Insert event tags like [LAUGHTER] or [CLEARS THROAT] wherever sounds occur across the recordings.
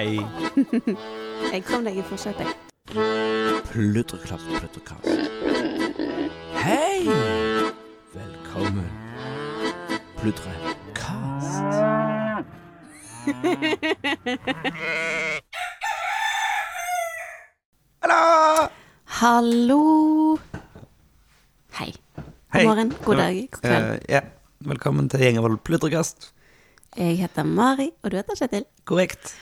Hei. [LAUGHS] Jeg kom deg i forsetet, jeg. Pludreklapp, pludrekast. Hei! Velkommen. Pludrekast. Hallo! Hallo. Hei. Hei. God morgen, god dag, god kveld. Eh, ja. Velkommen til Gjengevold pludrekast. Jeg heter Mari, og du heter Kjetil. Korrekt.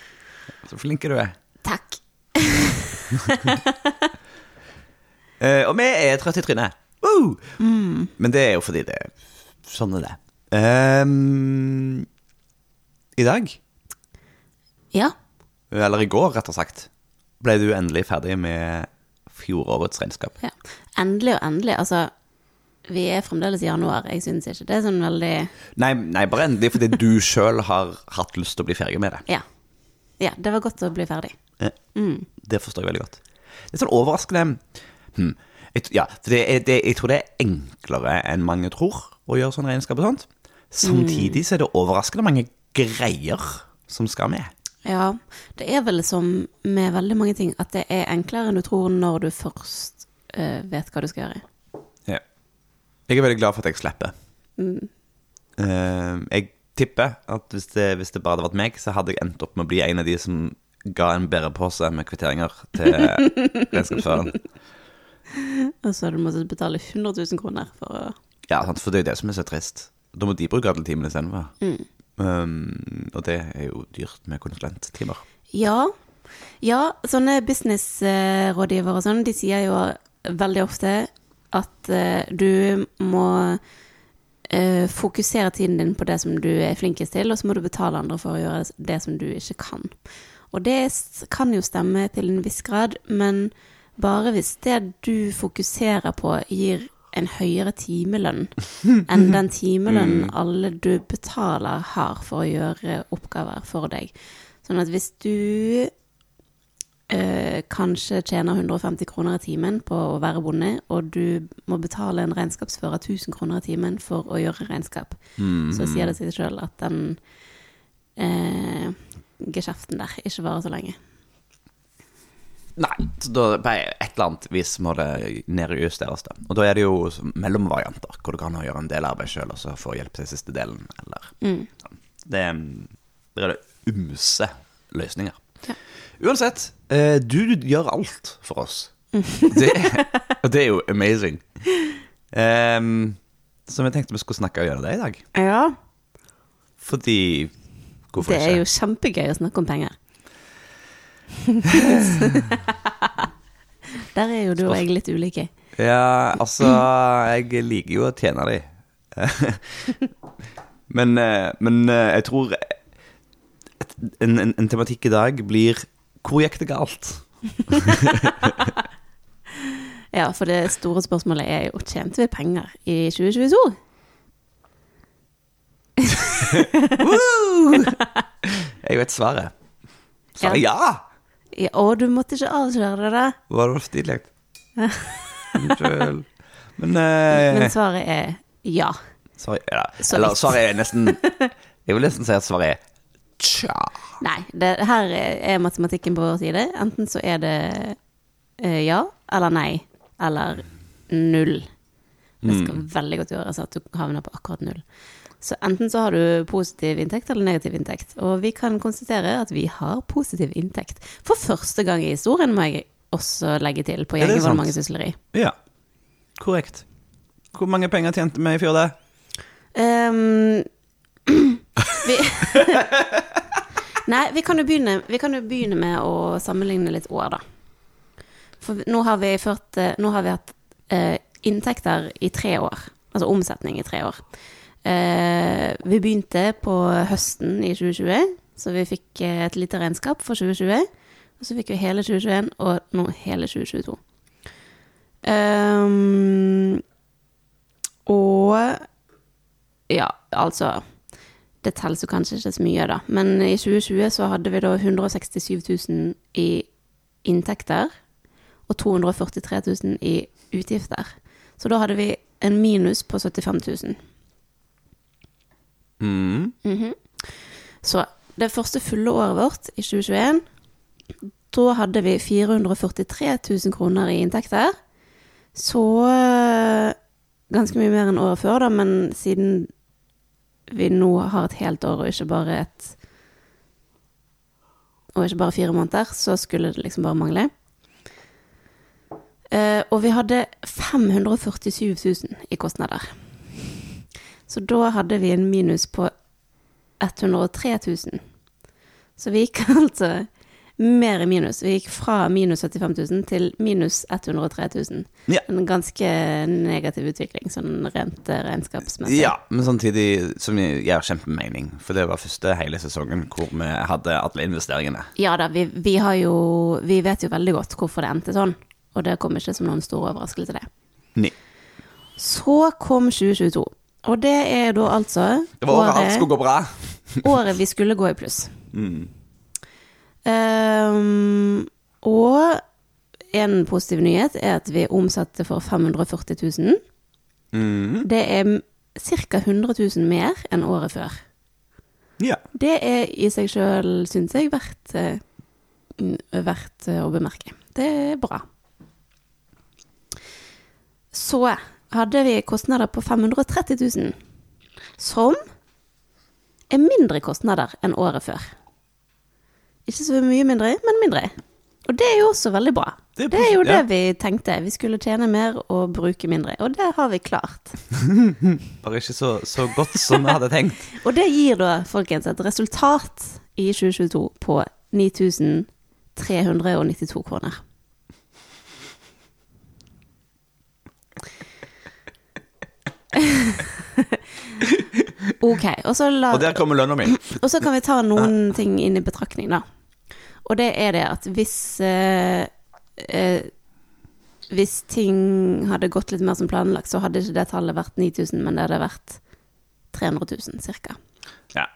Så flink du er. Takk. [LAUGHS] Eh, og vi er trøtte i trynet. Woo! Men det er jo fordi det Sånn er det. Um, I dag, Ja. eller i går rett og sagt, ble du endelig ferdig med fjorårets regnskap. ja. Endelig og endelig. Altså, vi er fremdeles i januar. Jeg syns ikke det er sånn veldig Nei, nei bare endelig fordi du sjøl har hatt lyst til å bli ferdig med det. Ja. Ja, det var godt å bli ferdig. Eh, Det forstår jeg veldig godt. Det er sånn overraskende hm. jeg, Ja, for det er, det, jeg tror det er enklere enn mange tror å gjøre sånn regnskap og sånt. Samtidig så er det overraskende mange greier som skal med. Ja, det er vel som med veldig mange ting at det er enklere enn du tror når du først uh, vet hva du skal gjøre. Ja. Jeg er veldig glad for at jeg slipper. Eh, jeg tipper at hvis det, hvis det bare hadde vært meg, så hadde jeg endt opp med å bli en av de som ga en bærepose med kvitteringer til [LAUGHS] regnskapsføreren. Og så hadde du måttet betale 100 000 kroner for å Ja, sant, for det er jo det som er så trist. Da må de bruke alle timene istedenfor. Um, og det er jo dyrt med konsulenttimer. Ja. Ja, sånne businessrådgivere og sånn, de sier jo veldig ofte at uh, du må eh, fokusere tiden din på det som du er flinkest til, og så må du betale andre for å gjøre det som du ikke kan. Og det kan jo stemme til en viss grad, men bare hvis det du fokuserer på gir en høyere timelønn enn [LAUGHS] den timelønnen alle du betaler har for å gjøre oppgaver for deg. Sånn at hvis du eh, kanskje tjener 150 kroner i timen på å være bonde, og du må betale en regnskapsfører 1000 kroner i timen for å gjøre regnskap, så sier det seg sjøl at den øh, geskjeften der ikke varer så lenge. Nei, så da på et eller annet vis må det nedjusteres, da. Og da er det jo mellomvarianter, hvor du kan gjøre en del arbeid sjøl, og så få hjelp til siste delen, eller sånn. Det, det er det ymse løsninger. Ja. Uansett, eh, du, gjør alt for oss. Det, [LAUGHS] det er jo amazing. Um, så vi tenkte vi skulle snakke gjennom det i dag. Ja, Fordi Hvorfor det er ikke? jo kjempegøy å snakke om penger. [LAUGHS] Der er jo du og jeg litt ulike. Ja, altså Jeg liker jo å tjene de. [LAUGHS] men, eh, men eh, jeg tror en, en, en tematikk i dag blir Hvor gikk det galt? [LAUGHS] Ja, for det store spørsmålet er jo tjente vi penger i 2022? [LAUGHS] Jeg vet svaret. Svaret ja! Ja, å, du måtte ikke avsløre det, da. Var det for stilig? Unnskyld. Men, eh, Men svaret er ja. svaret, ja. Eller svaret er nesten [LAUGHS] Jeg vil nesten si at svaret er tja. Nei, det, her er matematikken på vår side. Enten så er det uh, ja eller nei eller null. Det skal veldig godt gjøres at du havner på akkurat null. Så enten så har du positiv inntekt eller negativ inntekt. Og vi kan konstatere at vi har positiv inntekt. For første gang i historien, må jeg også legge til, på Gjengevold mangesysleri. Ja, korrekt. Hvor mange penger tjente vi i fjor, da? Ehm, vi [LAUGHS] Nei, vi kan, begynne, vi kan jo begynne med å sammenligne litt år, da. For nå har vi, ført, eh, nå har vi hatt eh, inntekter i tre år. Altså omsetning i tre år. Eh, vi begynte på høsten i 2020, så vi fikk eh, et lite regnskap for 2020. Og så fikk vi hele 2021 og nå hele 2022. Um, og ja, altså Det telles jo kanskje ikke så mye, da. Men i 2020 så hadde vi da 167 000 i inntekter og 243 000 i utgifter. Så da hadde vi en minus på 75 000. Mm. Mhm. Så det første fulle året vårt, i 2021, da hadde vi 443 000 kroner i inntekter. Så eh, ganske mye mer enn året før, da, men siden vi nå har et helt år og ikke bare et Og ikke bare fire måneder, så skulle det liksom bare mangle. Uh, og vi hadde 547 000 i kostnader. Så da hadde vi en minus på 103 000. Så vi gikk [LAUGHS] altså mer i minus. Vi gikk fra minus 75 000 til minus 103 000. Ja. En ganske negativ utvikling, sånn rent eh, regnskapsmessig. Ja, men samtidig som gir kjempemening. For det var første hele sesongen hvor vi hadde alle investeringene. Ja da, vi, vi har jo Vi vet jo veldig godt hvorfor det endte sånn. Og det kom ikke som noen stor overraskelse, det. Ni. Så kom 2022. Og det er da altså Det var året alt skulle gå bra. året vi skulle gå i pluss. Mm. Ehm, og en positiv nyhet er at vi omsatte for 540 000. Mm. Det er ca. 100 000 mer enn året før. Ja. Det er i seg sjøl, syns jeg, verdt, eh, verdt eh, å bemerke. Det er bra. Så hadde vi kostnader på 530 000, som er mindre kostnader enn året før. Ikke så mye mindre, men mindre. Og det er jo også veldig bra. Det er Det er jo ja. det vi tenkte. Vi skulle tjene mer og bruke mindre. Og det har vi klart. [LAUGHS] Bare ikke så, så godt som vi hadde tenkt. [LAUGHS] Og det gir da, folkens, et resultat i 2022 på 9392 kroner. [LAUGHS] ok, og så, la, Og der kommer lønna mi. og så kan vi ta noen ting inn i betraktning, da. Og det er det at hvis eh, eh, Hvis ting hadde gått litt mer som planlagt, så hadde ikke det tallet vært 9000, men det hadde vært 300 000 cirka. Ja.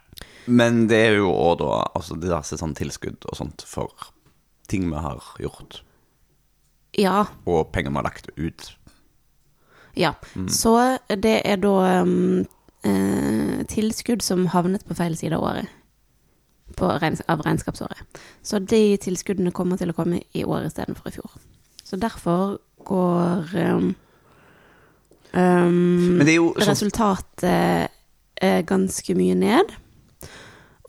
Men det er jo òg da altså diverse sånn tilskudd og sånt for ting vi har gjort, Ja, og penger vi har lagt ut. Ja, så det er da um, eh, tilskudd som havnet på feil side av året. På regns av regnskapsåret. Så de tilskuddene kommer til å komme i år istedenfor i fjor. Så derfor går um, um, Men det jo sånn resultatet eh, ganske mye ned.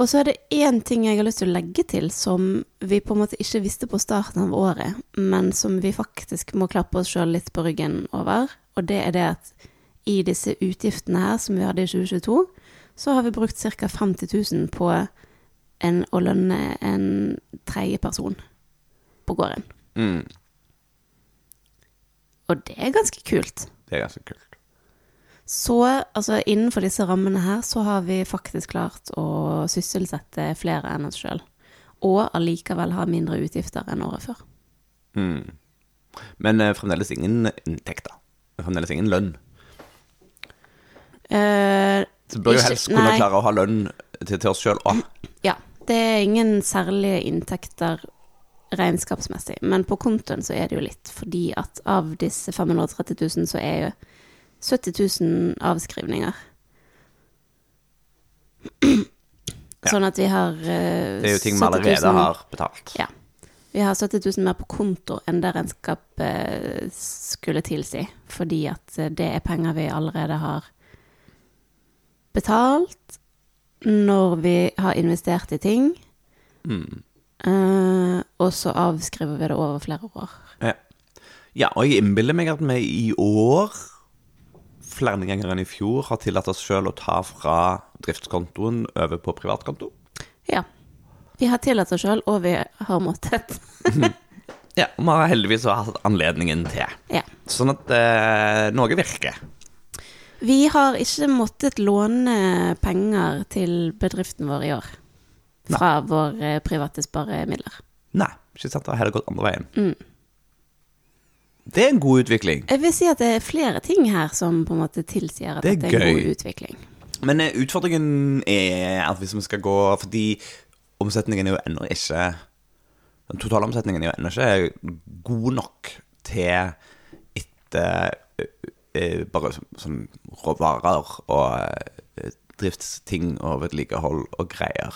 Og så er det én ting jeg har lyst til å legge til som vi på en måte ikke visste på starten av året, men som vi faktisk må klappe oss sjøl litt på ryggen over. Og det er det at i disse utgiftene her som vi hadde i 2022, så har vi brukt ca. 50 000 på en, å lønne en tredje person på gården. mm, Og det er ganske kult. Det er ganske kult. Så altså, innenfor disse rammene her, så har vi faktisk klart å sysselsette flere enn oss sjøl. Og allikevel ha mindre utgifter enn året før. Mm. Men eh, fremdeles ingen inntekter. Fremdeles ingen lønn. Eh, Så bør jo helst kunne nei. klare å ha lønn til, til oss sjøl òg. ja, det er ingen særlige inntekter regnskapsmessig, men på kontoen så er det jo litt, fordi at av disse 530 000 så er jo 70 000 avskrivninger. Sånn at vi har uh, Det er jo ting vi 70 allerede 000 har betalt. Ja. Vi har 70 000 mer på konto enn det regnskapet skulle tilsi, fordi at det er penger vi allerede har betalt når vi har investert i ting, Mm. eh, og så avskriver vi det over flere år. Ja. ja, og jeg innbiller meg at vi i år, flere ganger enn i fjor, har tillatt oss sjøl å ta fra driftskontoen over på privatkonto. Ja. Vi har tillatt oss sjøl, og vi har måttet. Ja, og vi har heldigvis hatt anledningen til. Ja. Sånn at eh, noe virker. Vi har ikke måttet låne penger til bedriften vår i år. Fra våre private sparemidler. Nei, ikke sant? Det har heller gått andre veien. Mm. Det er en god utvikling. Jeg vil si at det er flere ting her som på en måte tilsier at Det er det er en god utvikling. Men eh, utfordringen er at hvis vi skal gå Fordi omsetningen er jo ennå ikke Den totale omsetningen er jo ennå ikke god nok til etter eh, bare sånn råvarer og eh, driftsting og vedlikehold og greier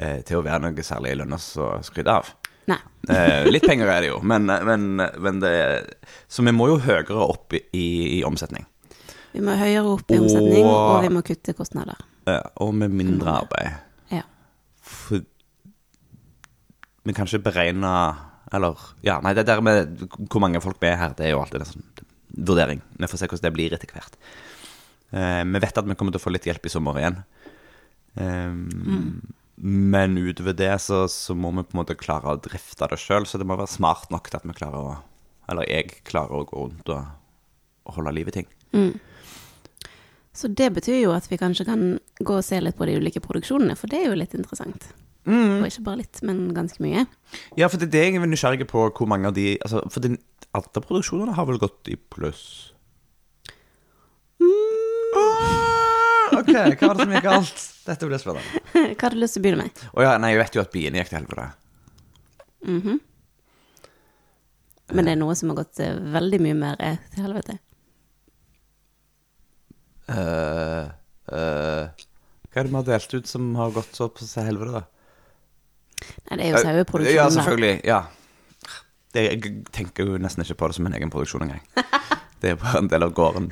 eh, til å være noe særlig lønnes å skryte av. Nei. [LAUGHS] Eh, litt penger er det jo, men, men, men det Så vi må jo høyere opp i, i, omsetning. Vi må høyere opp i omsetning, Og- og vi må kutte kostnader. Eh, og med mindre arbeid. Ja. For vi kan ikke beregne Eller Ja, nei, det der med hvor mange folk vi er her, det er jo alltid det sånn vurdering. Vi får se hvordan det blir etter hvert. Eh, vi vet at vi kommer til å få litt hjelp i sommer igjen. Eh, Men utover det så, så må vi på en måte klare å drifte det sjøl, så det må være smart nok til at vi klarer å Eller jeg klarer å gå rundt og, og holde liv i ting. Så det betyr jo at vi kanskje kan gå og se litt på de ulike produksjonene, for det er jo litt interessant. Mm. Og ikke bare litt, men ganske mye. Ja, for det er det jeg er nysgjerrig på, hvor mange av de altså, For de, alle produksjonene har vel gått i pluss? Ah, ok, hva var det som gikk galt? Dette blir spennende. [LAUGHS] Hva har du lyst til å begynne med? Å ja, nei, jeg vet jo at biene gikk til helvete. Men det er noe som har gått eh, veldig mye mer eh, til helvete. Uh, uh, hva er det vi har delt ut som har gått så på helvete, da? Nei, det er jo saueproduksjon. Ja, selvfølgelig. Ja. Det, jeg tenker jo nesten ikke på det som en egen produksjon engang. [LAUGHS] Det er bare en del av gården.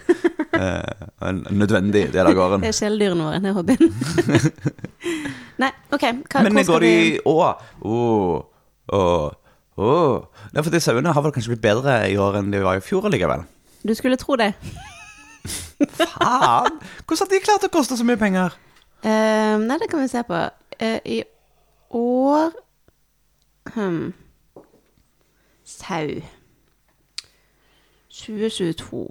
Eh, en nødvendig del av gården. Det er kjæledyrene våre, det er hobbyen. [LAUGHS] Nei, OK. Hva, Men går de vi Å, Oh, oh, oh. Nei, for de sauene har vel kanskje blitt bedre i år enn de var i fjor likevel. Du skulle tro det. Faen! Hvordan har de klart å koste så mye penger? Uh, [LAUGHS] nei, det kan vi se på. Uh, I år hmm. Sau 2022.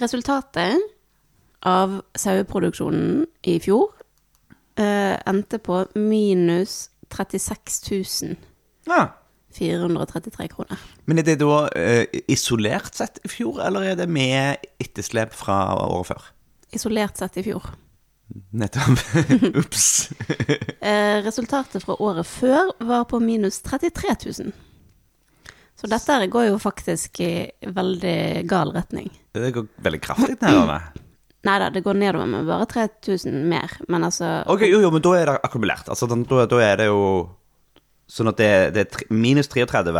Resultatet av saueproduksjonen i fjor eh, endte på minus 36 Ja. 433 kroner. Men er det da eh, isolert sett i fjor, eller er det med etterslep fra året før? Isolert sett i fjor. Nettopp. [LAUGHS] Ops. Eh, resultatet fra året før var på minus 33 000. Så dette går jo faktisk i veldig gal retning. Det går veldig kraftig nedover. [CLEARS THROAT] Nei da, det går nedover med bare 3000 mer, men altså Ok, jo, jo, men da er det akkumulert. Altså, da, da er det jo sånn at det, det er minus 33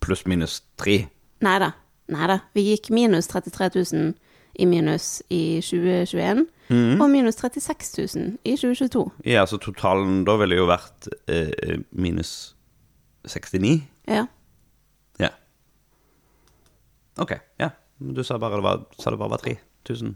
pluss minus 3. Nei da. Nei da. Vi gikk minus 33 000 i minus i 2021, og minus 36 000 i 2022. Ja, så totalen da ville jo vært eh, minus 69. Ja. Ja. Ok, ja. Du sa bare det var, sa det bare var 3000.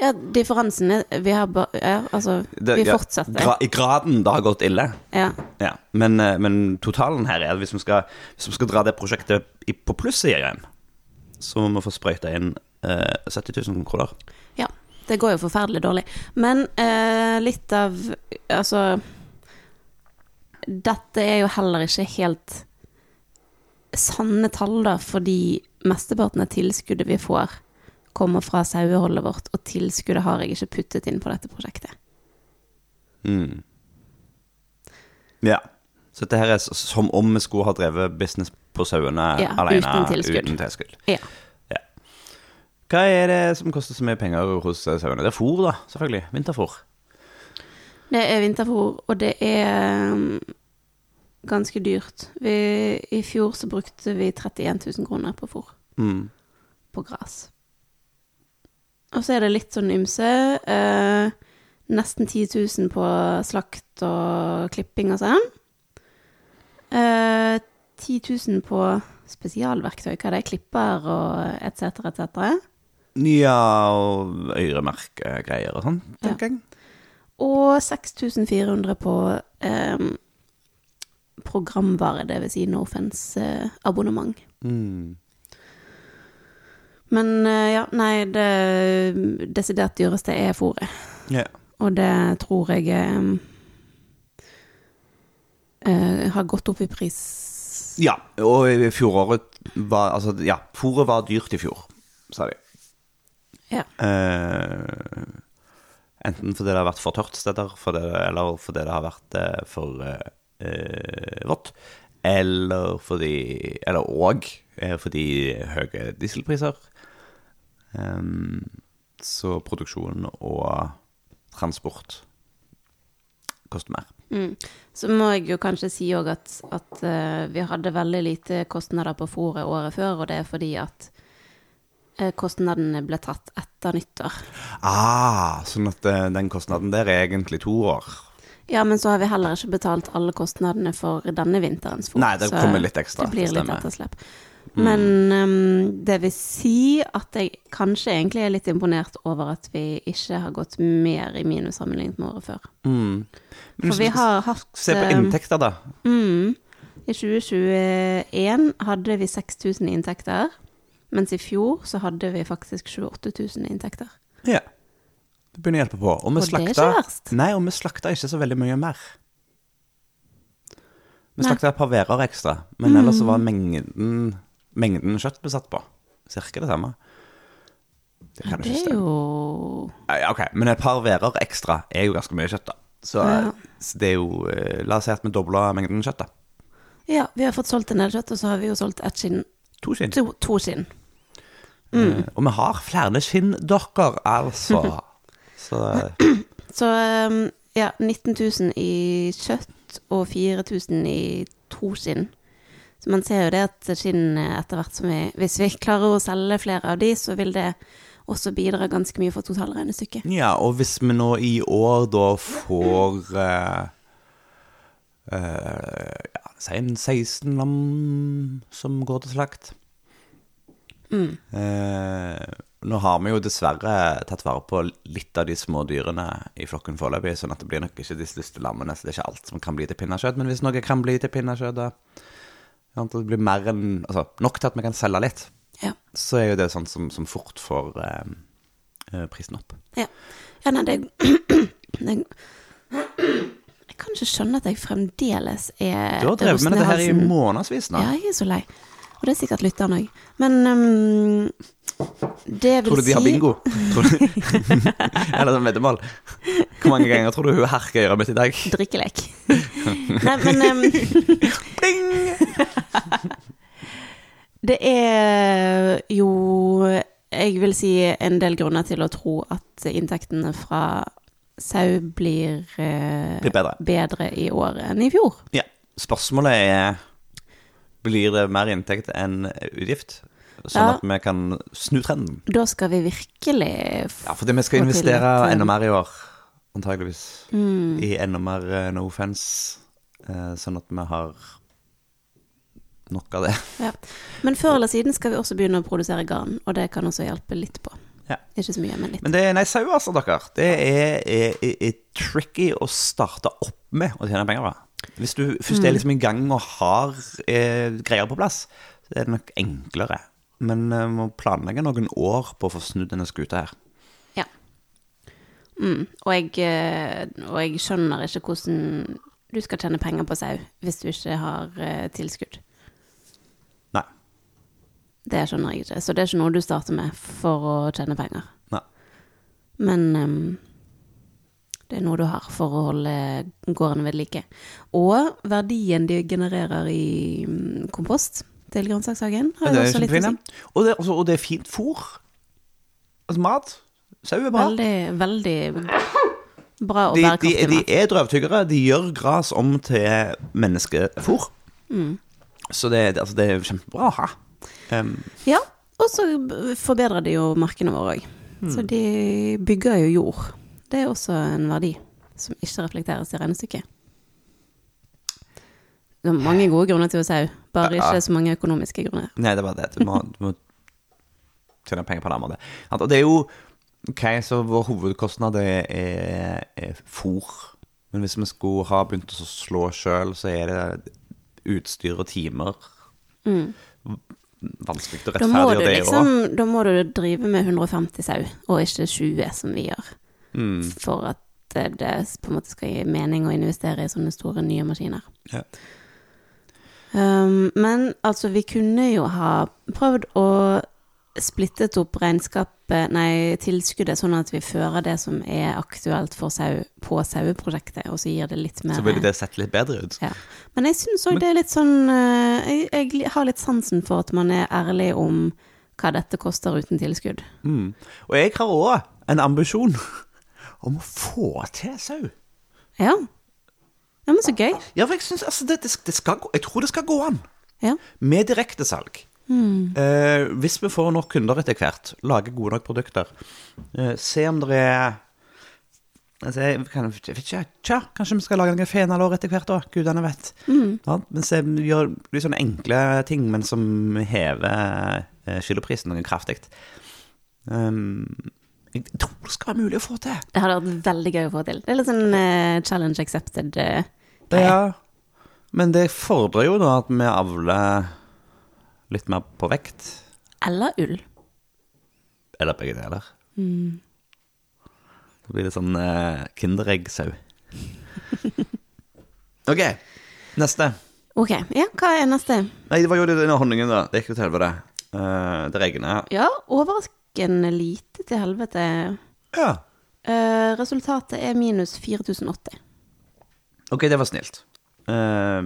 ja, differansen er Vi har bare Ja, altså, Det- vi ja, fortsetter. Gra I graden det har gått ille. Ja. Ja. Men, eh, men totalen her er at hvis vi skal, hvis vi skal dra det prosjektet i, på plussida igjen, så må vi få sprøyta inn eh, 70 000 kroner. Det går jo forferdelig dårlig. Men eh, litt av Altså Dette er jo heller ikke helt sanne tall, da, fordi mesteparten av tilskuddet vi får, kommer fra saueholdet vårt, og tilskuddet har jeg ikke puttet inn på dette prosjektet. Mm. Ja. Så dette her er som om vi skulle ha drevet business på sauene Ja, alene uten tilskudd. uten tilskudd. Ja. Hva er det som koster så mye penger hos eh, sauene? Det er fôr, da, selvfølgelig. Vinterfôr. Det er vinterfôr, og det er mm, ganske dyrt. Vi, I fjor så brukte vi 31 000 kroner på fôr. Mm. på gras. Og så er det litt sånn ymse. Eh, nesten 10 000 på slakt og klipping og sånn. Eh, 10 000 på spesialverktøy, hva det er, klipper og etc., etc. Ja, og øremerkegreier og sånn, tenker jeg. Og 6400 på eh, programvare, det vil si Norfence-abonnement. Mm. Men eh, ja, nei, det desidert dyreste er fôret. Yeah. Og det tror jeg eh, har gått opp i pris. ja, og i fjoråret var Altså, ja, fôret var dyrt i fjor, sa de. Ja. Eh, enten fordi det har vært for tørt steder, fordi, eller fordi det har vært eh, for eh, eh, vått. Eller fordi Eller òg eh, fordi høye dieselpriser. Em, så produksjon og transport koster mer. Mm. Så må jeg jo kanskje si òg at, at eh, vi hadde veldig lite kostnader på fôret året før, og det er fordi at eh, kostnadene ble tatt etter nyttår. Ah, sånn at eh, den kostnaden der er egentlig to år. Ja, men så har vi heller ikke betalt alle kostnadene for denne vinterens fôr. Nei, det kommer litt ekstra, Det blir litt etterslepp. etterslep. Men um, det vil si at jeg kanskje egentlig er litt imponert over at vi ikke har gått mer i minus sammenlignet med året før. Mm. For vi har hatt Se på ehm, inntekter, da. Mm. I 2021 hadde vi 6000 inntekter, mens i fjor så hadde vi faktisk 28 000 inntekter. Ja. Det begynner å hjelpe på. Og vi Og det er ikke verst. Nei, og vi slakta ikke så veldig mye mer. Vi slakta et par værer ekstra, men ellers så var mengden, mengden kjøtt vi satt på, cirka det samme. Det kan Det ikke er jo Ja, ok, men et par værer ekstra er jo ganske mye kjøtt, da. Så, Ja. så det er jo eh, La oss si at vi dobla mengden kjøtt, da. Ja, vi har fått solgt en del kjøtt, og så har vi jo solgt ett skinn. To skinn. To, to skinn. Eh, Og vi har flere skinndokker, altså. [LAUGHS] Så Så ehm, ja, 19 000 i kjøtt og 4000 i to skinn. Så man ser jo det at skinn eh, etter hvert som vi Hvis vi klarer å selge flere av de, så vil det også bidra ganske mye for totalregnestykket. Ja, og hvis vi nå i år da får eh, eh, ja, Si en 16 lam som går til slakt. Mm. Eh, nå har vi jo dessverre tatt vare på litt av de små dyrene i flokken foreløpig, sånn at det blir nok ikke de største lammene, så det er ikke alt som kan bli til pinnekjøtt. Men hvis noe kan bli til pinnekjøtt, da det blir mer enn Altså nok til at vi kan selge litt, Ja. så er jo det sånn som, som fort får eh, eh, prisen opp. Ja, ja nei, det, [CLEARS THROAT] det Jeg kan ikke skjønne at jeg fremdeles er Du har drevet med dette her i månedsvis nå. Ja, jeg er så lei. Og det er sikkert lytteren òg. Men um, det vil Tror du de har bingo? [LAUGHS] Tror du... [LAUGHS] Eller sånn veddemål? Hvor mange ganger tror du hun herker øret mitt i dag? Drikkelek. [LAUGHS] Nei, men um, Bing! det er jo Jeg vil si en del grunner til å tro at inntektene fra sau blir, uh, Blir bedre. bedre i år enn i fjor. Ja. Spørsmålet er Blir det mer inntekt enn utgift? Sånn Ja. at vi kan snu trenden? Da skal vi virkelig f- Ja, fordi vi skal Få til investere enda mer i år, antageligvis. Mm. I enda mer eh, no offense, eh, sånn at vi har nok av det. Ja. Men før eller siden skal vi også begynne å produsere garn, og det kan også hjelpe litt på. Ja. Ikke så mye, men litt. Men det nei, sau, altså, dere. Det er, er, er, er tricky å starte opp med å tjene penger på. Hvis du først Mm. er liksom i gang og har eh, greier på plass, så er det nok enklere. Men vi må planlegge noen år på å få snudd denne skuta her. Ja. Mm. Og, jeg, eh, og jeg skjønner ikke hvordan du skal tjene penger på sau hvis du ikke har eh, tilskudd. Nei. Det skjønner jeg ikke. Så det er ikke noe du starter med for å tjene penger. Nei. Men ehm, det er noe du har for å holde gården ved like. Og verdien de genererer i mm, kompost til grønnsakshagen, har Det er også litt å si. Og, det- altså, og det er fint fôr. Altså mat. Sau er bra. Veldig, veldig bra og De, de, bærekraftig de er drøvtyggere. De gjør gras om til menneskefôr. Mm. Så det, altså, det er kjempebra å ha. Um, Ja, og så forbedrer de jo markene våre òg. Mm. Så de bygger jo jord. Det er også en verdi som ikke reflekteres i regnestykket. Det er mange gode grunner til å sau, bare Ja. ikke så mange økonomiske grunner. Nei, det var det. Du må, du må tjene penger på en annen måte. Og det er jo Ok, så vår hovedkostnad er, er, er fôr. Men hvis vi skulle ha begynt å slå sjøl, så er det utstyr og timer. Vanskelig å Mm. Rettferdiggjøre det òg. liksom, da må du drive med 150 sau, og ikke 20 som vi gjør. Mm. For at det, på en måte skal gi mening å investere i sånne store nye maskiner. Ja. Um, men altså, vi kunne jo ha prøvd å splittet opp regnskapet, nei, tilskuddet, sånn at vi fører det som er aktuelt for sau, på saueprosjektet, og så gir det litt mer Så ville det sett litt bedre ut. ja. Men jeg syns òg det er litt sånn eh, jeg, jeg har litt sansen for at man er ærlig om hva dette koster uten tilskudd. Mm. Og jeg har òg en ambisjon om å få til sau. Ja. Ja, men så gøy. Ja, for jeg synes, altså, det, det, skal gå Jeg tror det skal gå an. Ja. Med direktesalg. Eh, hvis vi får nok kunder etter hvert, lage gode nok produkter, eh, se om det er altså, jeg, kan, jeg vet ikke, tja, Kanskje vi skal lage noen fenalår etter hvert òg, gudene vet. Ja, men se, vi gjør litt sånne enkle ting, men som hever eh, kiloprisen noe kraftig. Um, jeg tror det skal være mulig å få til. Det hadde vært veldig gøy å få til. Det er litt sånn uh, challenge accepted. Uh. Ja, men det fordrer jo da at vi avler litt mer på vekt. Eller ull. Eller begge deler. Da blir det sånn uh, Kinderegg-sau. [LAUGHS] ok, neste. Ok, ja, hva er neste? Nei, det var jo denne honningen, da. Det gikk jo til helvete. Uh, det regner. Ja, overraskende lite til helvete. Ja. Eh, resultatet er minus 4080. Ok, det var snilt. Eh,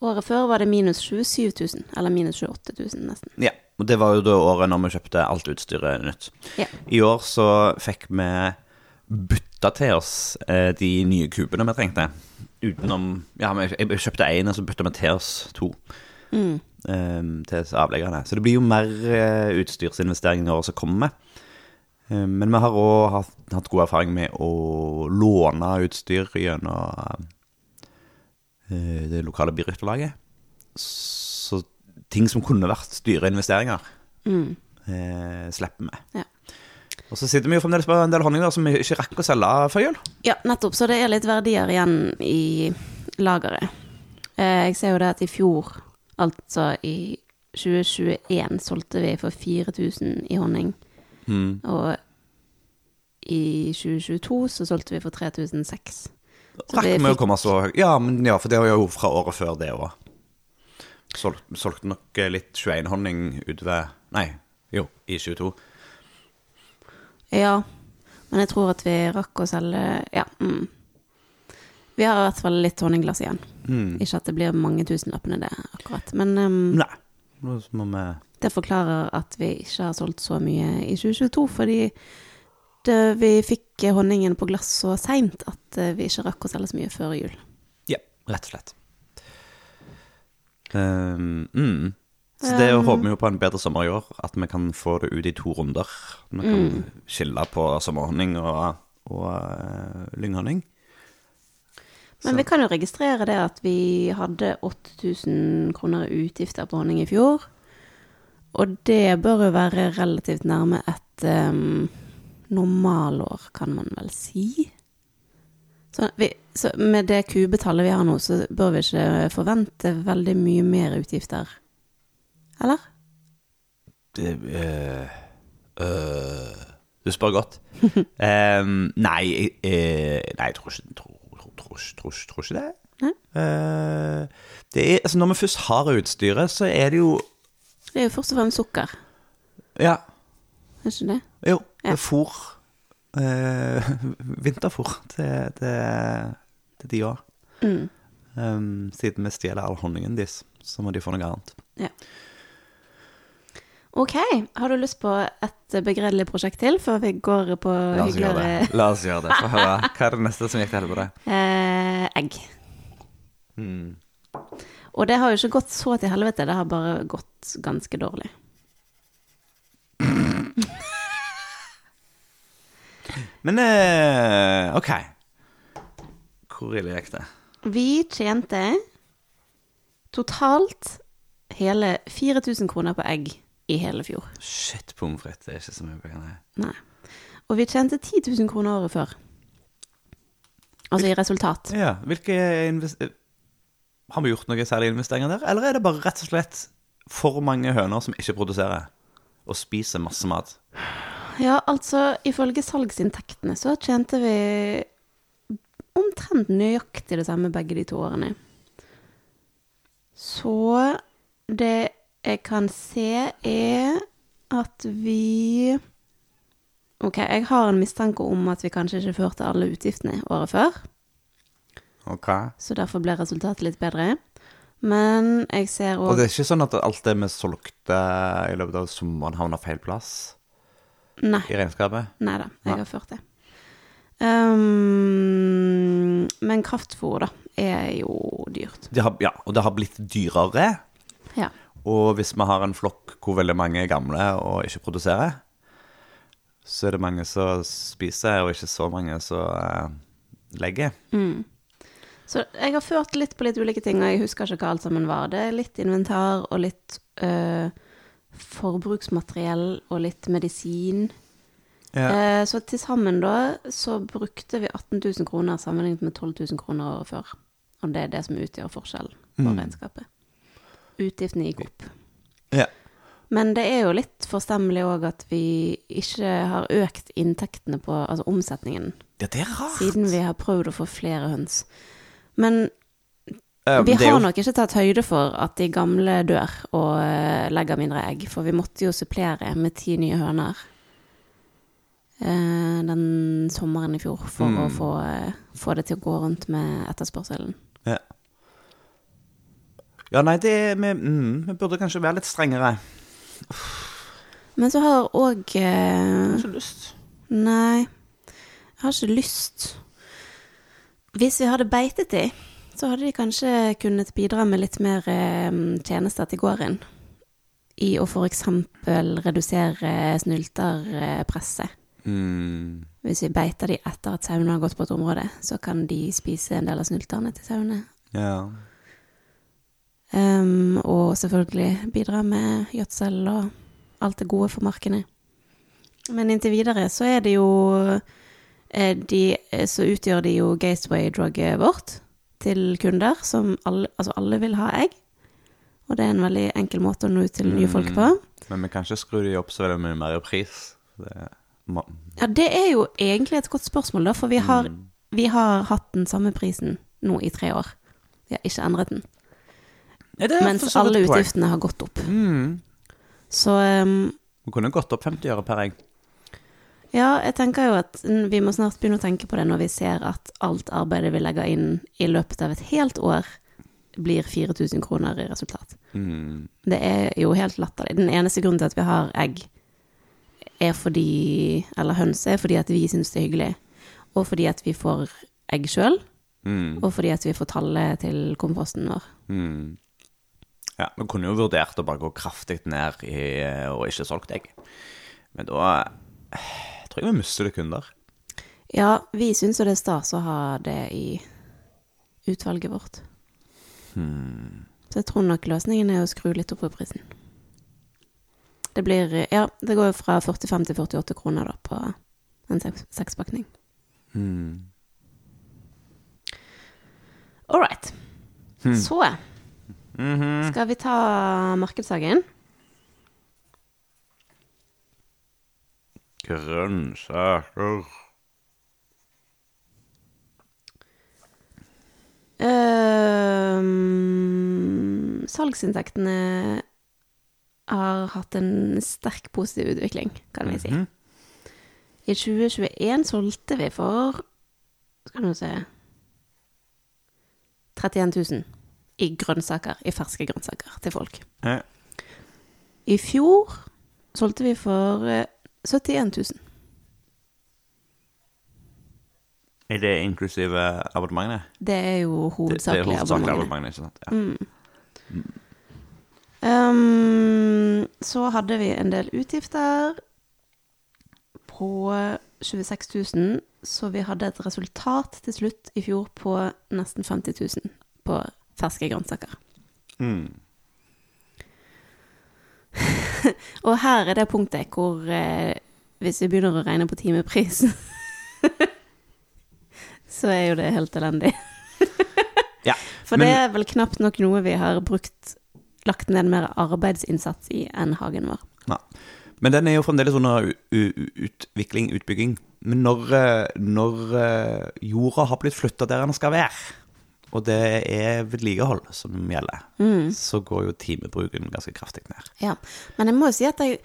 Året før var det minus 27 000, eller minus 28 000 nesten. ja, og det var jo da året når vi kjøpte alt utstyret nytt. Ja. I år så fikk vi bytta til oss eh, de nye kubene vi trengte. Utenom Ja, vi- jeg kjøpte én, og så bytta vi til oss to. Mm. Eh, til avleggerne. Så det blir jo mer eh, utstyrsinvestering i året som kommer. Eh, men vi har òg hatt, hatt god erfaring med å låne utstyr gjennom eh, det lokale byrytterlaget. Så ting som kunne vært dyre investeringer, Mm. eh, slipper vi. Ja. Og så sitter vi jo fremdeles på en del honninger som vi ikke rakk å selge før jul. ja, nettopp. Så det er litt verdier igjen i lageret. Eh, jeg ser jo det at i fjor, altså i 2021, solgte vi for 4000 i honning. Mm. Og i 2022 så solgte vi for 3006. Så Rakk vi å komme så høyt? Ja, men ja, for det var jo fra året før det òg. Sol, solgte nok eh, litt 21-honning utover Nei, jo, i 22. Ja, men jeg tror at vi rakk å selge Ja. Mm. Vi har i hvert fall litt honningglass igjen. Mm. Ikke at det blir mange tusenlappene, det, akkurat. Men um, Nei. Vi det forklarer at vi ikke har solgt så mye i 2022, fordi det, vi fikk honningen på glass så seint at eh, vi ikke rakk å selge så mye før jul. Ja, rett og slett. Um, mm. Så det Um. håper vi jo på en bedre sommer i år, at vi kan få det ut i to runder. Vi kan Mm. skille på sommerhonning og, og uh, lynghonning. Men vi kan jo registrere det at vi hadde 8000 kroner utgifter på honning i fjor. Og det bør jo være relativt nærme et um, normalår, kan man vel si. Så, vi, så med det kubetallet vi har nå, så bør vi ikke forvente veldig mye mer utgifter. Eller? Det eh, øh, Du spør godt. um, [LAUGHS] nei, eh, nei, jeg tror ikke, den tror, tror, ikke- det. Eh, det er, altså når vi først har utstyret, så er det jo Det er jo først og fremst sukker, Ja, er ikke det? jo. Ja. Det fôr. Eh, [LAUGHS] vinterfôr til, til, til de òg. Mm. Um, siden vi stjeler all honningen deres, så må de få noe annet. Ja. Ok, har du lyst på et begredelig prosjekt til før vi går på hyggeligere det. La oss gjøre det. Få høre. Hva er det neste som gikk til helvete? eh, egg? Hmm. Og det har jo ikke gått så til helvete, det har bare gått ganske dårlig. [LAUGHS] Men eh, OK. Hvor ille gikk det? Vi tjente totalt hele 4000 kroner på egg i hele fjor. Shit, pommes frites. Det er ikke så mye penger. nei. Nei. Og vi tjente 10 000 kroner året før. Altså i resultat. Ja, hvilke invest Har vi gjort noe særlig investeringer der? Eller er det bare rett og slett for mange høner som ikke produserer, og spiser masse mat? Ja, altså ifølge salgsinntektene så tjente vi omtrent nøyaktig det samme begge de to årene. Så det jeg kan se er at vi Ok, jeg har en mistanke om at vi kanskje ikke førte alle utgiftene året før, Ok. så derfor ble resultatet litt bedre. Men jeg ser Og det er ikke sånn at alt det vi solgte i løpet av sommeren, havna feil plass Nei. i regnskapet? Nei da, jeg Nei. har ført det. Um, men kraftfôr, da, er jo dyrt. Det har, ja, og det har blitt dyrere. Ja. Og hvis vi har en flokk hvor veldig mange er gamle og ikke produserer, så er det mange som spiser, og ikke så mange som eh, legger. Så jeg har ført litt på litt ulike ting, og jeg husker ikke hva alt sammen var. Det er litt inventar og litt øh, forbruksmateriell og litt medisin. Ja. Eh, så til sammen da så brukte vi 18 000 kroner sammenlignet med 12 000 kroner året før. Og det er det som utgjør forskjellen på regnskapet. Utgiftene gikk opp. Ja. Men det er jo litt forstemmelig òg at vi ikke har økt inntektene på altså omsetningen, ja, det er rart. siden vi har prøvd å få flere høns. Men uh, vi har jo- nok ikke tatt høyde for at de gamle dør og uh, legger mindre egg, for vi måtte jo supplere med ti nye høner uh, den sommeren i fjor for Mm. å få, eh, få det til å gå rundt med etterspørselen. Ja. Ja, nei, det er, vi, mm, vi burde kanskje være litt strengere. Men så har òg Jeg eh, har ikke lyst. Nei, jeg har ikke lyst. Hvis vi hadde beitet de, så hadde de kanskje kunnet bidra med litt mer eh, tjenester til gården. I å f.eks. redusere snylterpresset. Mm. Hvis vi beiter de etter at sauene har gått på et område, så kan de spise en del av snylterne til sauene. Ja. Ehm, og selvfølgelig bidra med gjødsel og alt det gode for markene. Men inntil videre så er det jo eh, de, Så utgjør de jo gateway-drugget vårt til kunder, som alle, altså alle vil ha egg. Og det er en veldig enkel måte å nå ut til nye folk på. Men vi kan ikke skru de opp så veldig mye mer i pris. Det Ja, det er jo egentlig et godt spørsmål, da, for vi har, vi har hatt den samme prisen nå i tre år. Vi har ikke endret den. Ja, Mens alle poeng. utgiftene har gått opp. Mm. Så um, Vi kunne gått opp 50 øre per egg. Ja, jeg tenker jo at vi må snart begynne å tenke på det når vi ser at alt arbeidet vi legger inn i løpet av et helt år, blir 4000 kroner i resultat. Mm. Det er jo helt latterlig. Den eneste grunnen til at vi har egg, er fordi Eller høns, er fordi at vi syns det er hyggelig. Og fordi at vi får egg sjøl, Mm. og fordi at vi får tallet til komposten vår. Mm. Ja, vi kunne jo vurdert å bare gå kraftig ned i, og ikke solgt egg. Men da eh, tror jeg vi mister litt kunder. Ja, vi syns jo det er stas å ha det i utvalget vårt. Så jeg tror nok løsningen er å skru litt opp på prisen. Det blir Ja, det går jo fra 45 til 48 kroner da på en sekspakning. sekspakning. All right. Så skal vi ta markedshagen. Grønnsaker Ehm, salgsinntektene har hatt en sterk positiv utvikling, kan vi si. I 2021 solgte vi for Skal vi se 31 000 i grønnsaker, i ferske grønnsaker til folk. Ja. I fjor solgte vi for eh, 71 000. Er det inklusive abonnementene? Det er jo hovedsakelig abonnementene, ikke sant? Ja. Um, så hadde vi en del utgifter på 26 000, så vi hadde et resultat til slutt i fjor på nesten 50 000 på ferske grønnsaker. Mm. [LAUGHS] Og her er det punktet hvor eh, hvis vi begynner å regne på timepris, [LAUGHS] så er jo det helt elendig. [LAUGHS] Ja, For men- det er vel knapt nok noe vi har brukt, lagt ned mer arbeidsinnsats i enn hagen vår. Ja. Men den er jo fremdeles under utvikling, utbygging. Men når, eh, når eh, jorda har blitt flytta der den skal være, og det er vedlikehold som gjelder, så går jo timebruken ganske kraftig ned. Ja, men jeg må jo si at jeg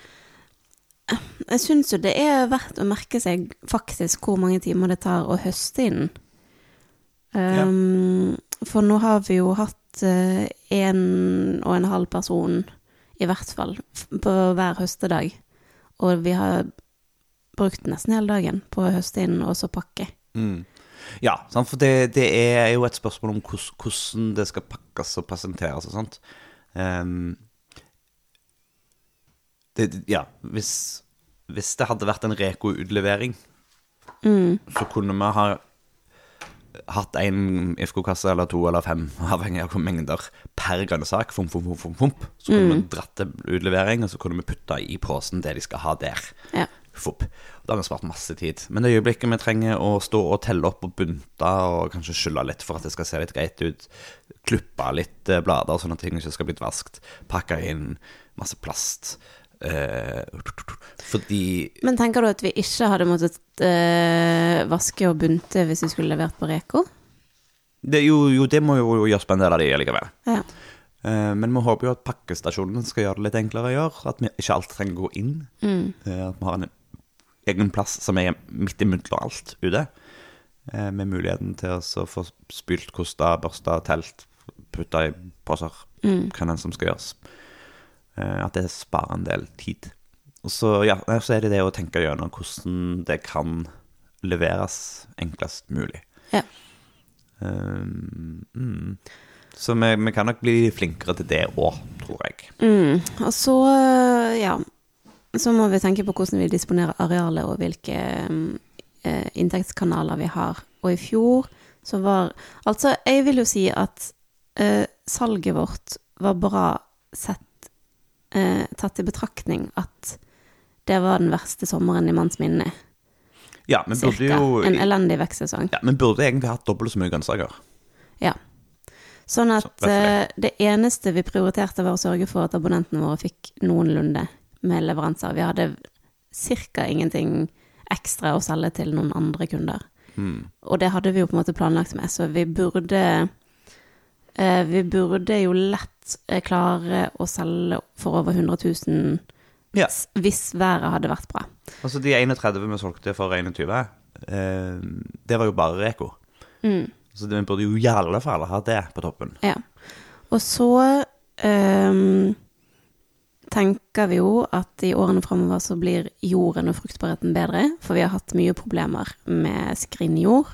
Jeg syns jo det er verdt å merke seg faktisk hvor mange timer det tar å høste inn. Um, For nå har vi jo hatt én en og en halv person, i hvert fall, på hver høstedag. Og vi har brukt nesten hele dagen på å høste inn og så pakke. Ja, sant? for det, det er jo et spørsmål om hvordan, det skal pakkes og presenteres og sånt. Um, det, ja, hvis, hvis det hadde vært en Reko-utlevering, så kunne vi ha hatt en IFK-kasse eller to eller fem, avhengig av hvor mengder per grønnsak. Fump, fump, fump, fump, fump. Så kunne vi dratt til utlevering, og så kunne vi putta i posen det de skal ha der. Ja. Fupp. Da har vi spart masse tid. Men det øyeblikket vi trenger å stå og telle opp og bunte og kanskje skylle litt for at det skal se litt greit ut, klippe litt eh, blader sånn at ting ikke skal bli vaskt, pakke inn masse plast eh, Fordi Men tenker du at vi ikke hadde måttet eh, vaske og bunte hvis vi skulle levert på Reko? det, jo, jo, det må jo gjøres på en del av de likevel. Ja. Men vi håper jo at pakkestasjonen skal gjøre det litt enklere å gjøre. At vi ikke alltid trenger å gå inn. Mm. at vi har en egen plass som er midt imellom alt ute. Eh, med muligheten til å få spylt, kosta, børsta, telt, putta i poser. Hva enn som skal gjøres. Eh, at det sparer en del tid. Og så, ja, så er det det å tenke gjennom hvordan det kan leveres enklest mulig. ja. Um, mm. Så vi, vi kan nok bli flinkere til det òg, tror jeg. Mm. Og så, eh, ja Så må vi tenke på hvordan vi disponerer arealet, og hvilke mm, eh, inntektskanaler vi har. Og i fjor så var Altså, jeg vil jo si at eh, salget vårt var bra sett eh, tatt i betraktning at det var den verste sommeren i manns minne. Ja, men burde Cirka. jo En elendig vekstsesong. ja, men burde egentlig hatt dobbelt så mye grønnsaker. Ja. Sånn at Så, eh, det eneste vi prioriterte, var å sørge for at abonnentene våre fikk noenlunde med leveranser. Vi hadde ca. ingenting ekstra å selge til noen andre kunder. Og det hadde vi jo på en måte planlagt med, så vi burde eh, Vi burde jo lett eh, klare å selge for over 100 000 Ja. hvis været hadde vært bra. Altså de 31 vi solgte for 21, eh, det var jo bare Reko. Mm. Så vi burde jo i alle fall ha det på toppen. Ja. Og så ehm, tenker vi jo at i årene fremover så blir jorden og fruktbarheten bedre, for vi har hatt mye problemer med skrinnjord.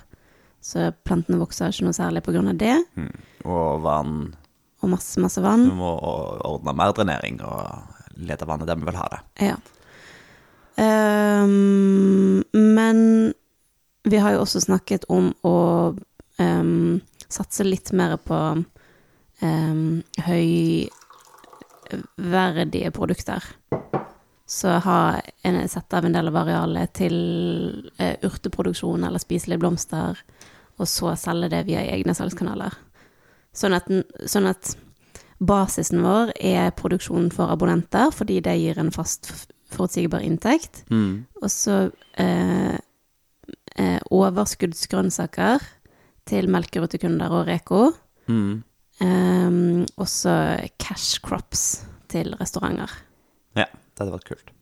Så plantene vokser ikke noe særlig av det, Og vann og masse, masse Vi Du må ordne mer drenering og lete vannet der vi vil ha det. Ja. Um, men vi har jo også snakket om å um, satse litt mer på um, høyverdige produkter. Så ha en, sette av en del av arealet til eh, urteproduksjon eller spiselige blomster, og så selge det via egne salgskanaler. Sånn at, sånn at basisen vår er produksjon for abonnenter, fordi det gir en fast, forutsigbar inntekt. Og så eh, eh, overskuddsgrønnsaker til melkerutekunder og Reko. Mm. Um, også cash crops til restauranter. Ja, det hadde vært kult.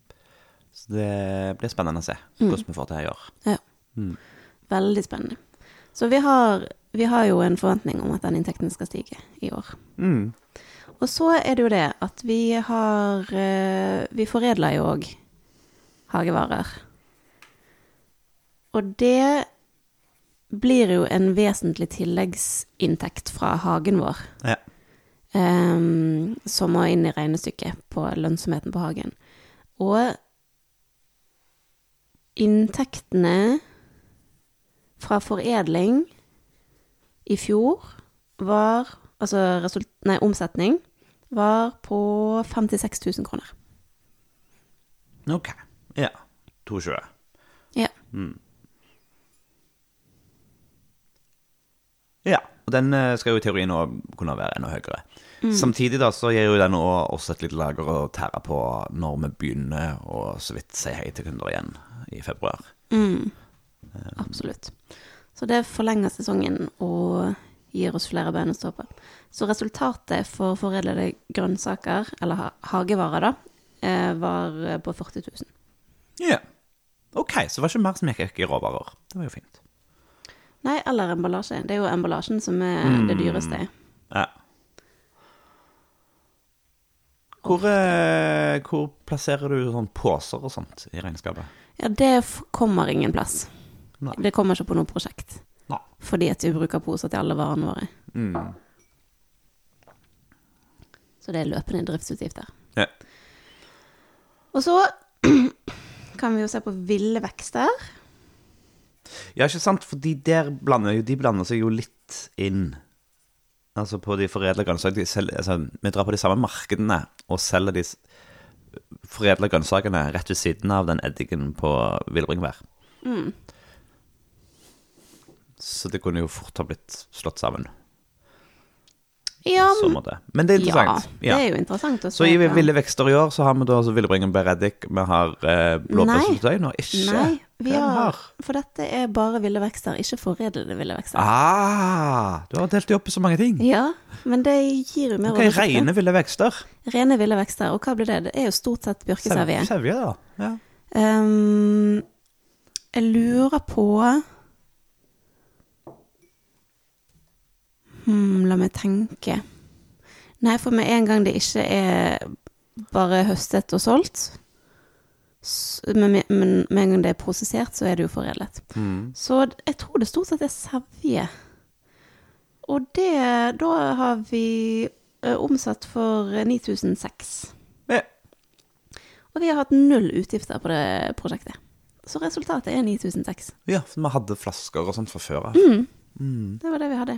Så det blir spennende å se hvordan vi får det til i år. Ja. Veldig spennende. Så vi har, vi har jo en forventning om at den inntekten skal stige i år. Mm. Og så er det jo det at vi har eh, Vi foredler jo òg hagevarer. Og det blir jo en vesentlig tilleggsinntekt fra hagen vår. Ja. Um, som må inn i regnestykket på lønnsomheten på hagen. Og inntektene fra foredling i fjor var Altså result, nei, omsetning var på 56 000 kroner. Ok. Ja. 22. Ja. Ja, og den eh, skal jo i teorien nå kunne være enda høyere. Samtidig da, så gir jo den også oss et lite lager å tære på når vi begynner å så vidt si hei til kunder igjen i februar. Absolutt. Så det forlenger sesongen og gir oss flere bein å stå på. Så resultatet for foredlede grønnsaker, eller ha- hagevarer, da, eh, var på 40 000. Ja. Ok, så det var ikke mer som gikk i råvarer. Det var jo fint. Nei, eller emballasje. Det er jo emballasjen som er det dyreste. Ja. Hvor, eh, hvor plasserer du sånn poser og sånt i regnskapet? Ja, det kommer ingen plass. Nei. Det kommer ikke på noe prosjekt. Nei. Fordi at vi bruker poser til alle varene våre. Mm. Så det er løpende driftsutgifter. Ja. Og så [CLEARS THROAT] kan vi jo se på ville vekster. Ja, ikke sant? Fordi der blander jo, de blander seg jo litt inn. Altså på de foredla grønnsakene altså, Vi drar på de samme markedene og selger de foredla grønnsakene rett ved siden av den eddiken på villbringebær. Mm. Så det kunne jo fort ha blitt slått sammen. Ja. Men det er interessant. ja, det er jo interessant å se. Så i. Ville vekster i år så har vi da altså villbringebær eddik, vi har eh, blåbærsyltetøy nå. Ikke Nei, vi har, for dette er bare ville vekster, ikke foredlede ville vekster. Ah, du har delt dem opp i så mange ting. Ja, men det gir jo mer Ok, oversikt. Rene ville vekster. Rene ville vekster. Og hva blir det? Det er jo stort sett bjørkesevje. Sevje, da. Ja. Um, jeg lurer på hmm, La meg tenke. Nei, for med en gang det ikke er bare høstet og solgt, med, men med en gang det er prosessert, så er det jo foredlet. Mm. Så jeg tror det stort sett er sevje. Og det Da har vi eh, omsatt for eh, 9006. Ja. Og vi har hatt null utgifter på det prosjektet. Så resultatet er 9006. ja, for vi hadde flasker og sånt fra før av. Mm. Det var det vi hadde.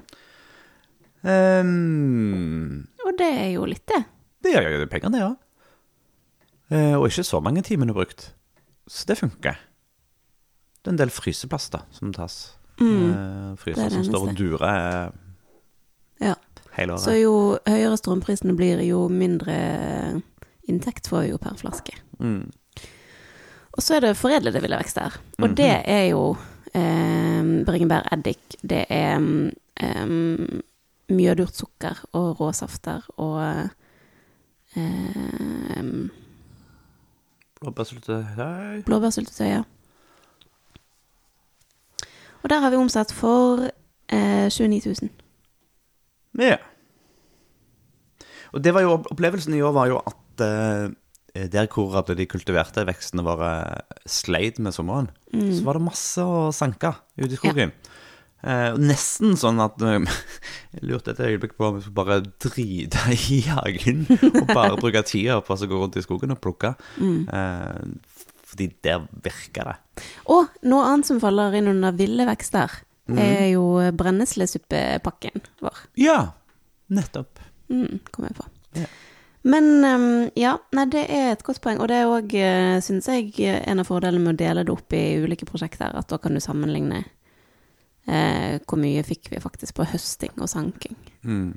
Um, Og det er jo litt det. det gjør jo penger, det òg. Eh, og ikke så mange timene brukt. Så det funker. Det er en del fryseplass da, som tas. Eh, Mm. er fryser som står og durer eh, Ja. hele året. Så jo høyere strømprisene blir, jo mindre inntekt får vi jo per flaske. Mm. Og så er det foredlede ville vekster. Og Mhm. det er jo eh, bringebær eddik, det er eh, mjødurt sukker og råsafter og eh, Blåbærsyltetøy blåbærsyltetøy. ja. Og der har vi omsatt for eh, 29 000. Ja. Og det var jo, opplevelsen i år var jo at eh, der hvor at de kultiverte vekstene våre sleit med sommeren, så var det masse å sanke ute i skogen. Eh, nesten sånn at eh, [LAUGHS] Jeg lurte et øyeblikk på om vi skulle bare drite i hagen og bare bruke tida på å gå rundt i skogen og plukke. Eh, fordi der virker det. Og noe annet som faller inn under ville vekster, er jo brenneslesuppepakken vår. Ja, nettopp. Mm, kom jeg på. Yeah. Men ehm, ja, nei, det er et godt poeng. Og det er òg, uh, syns jeg, en av fordelene med å dele det opp i ulike prosjekter. At da kan du sammenligne eh, hvor mye fikk vi faktisk på høsting og sanking. Mm.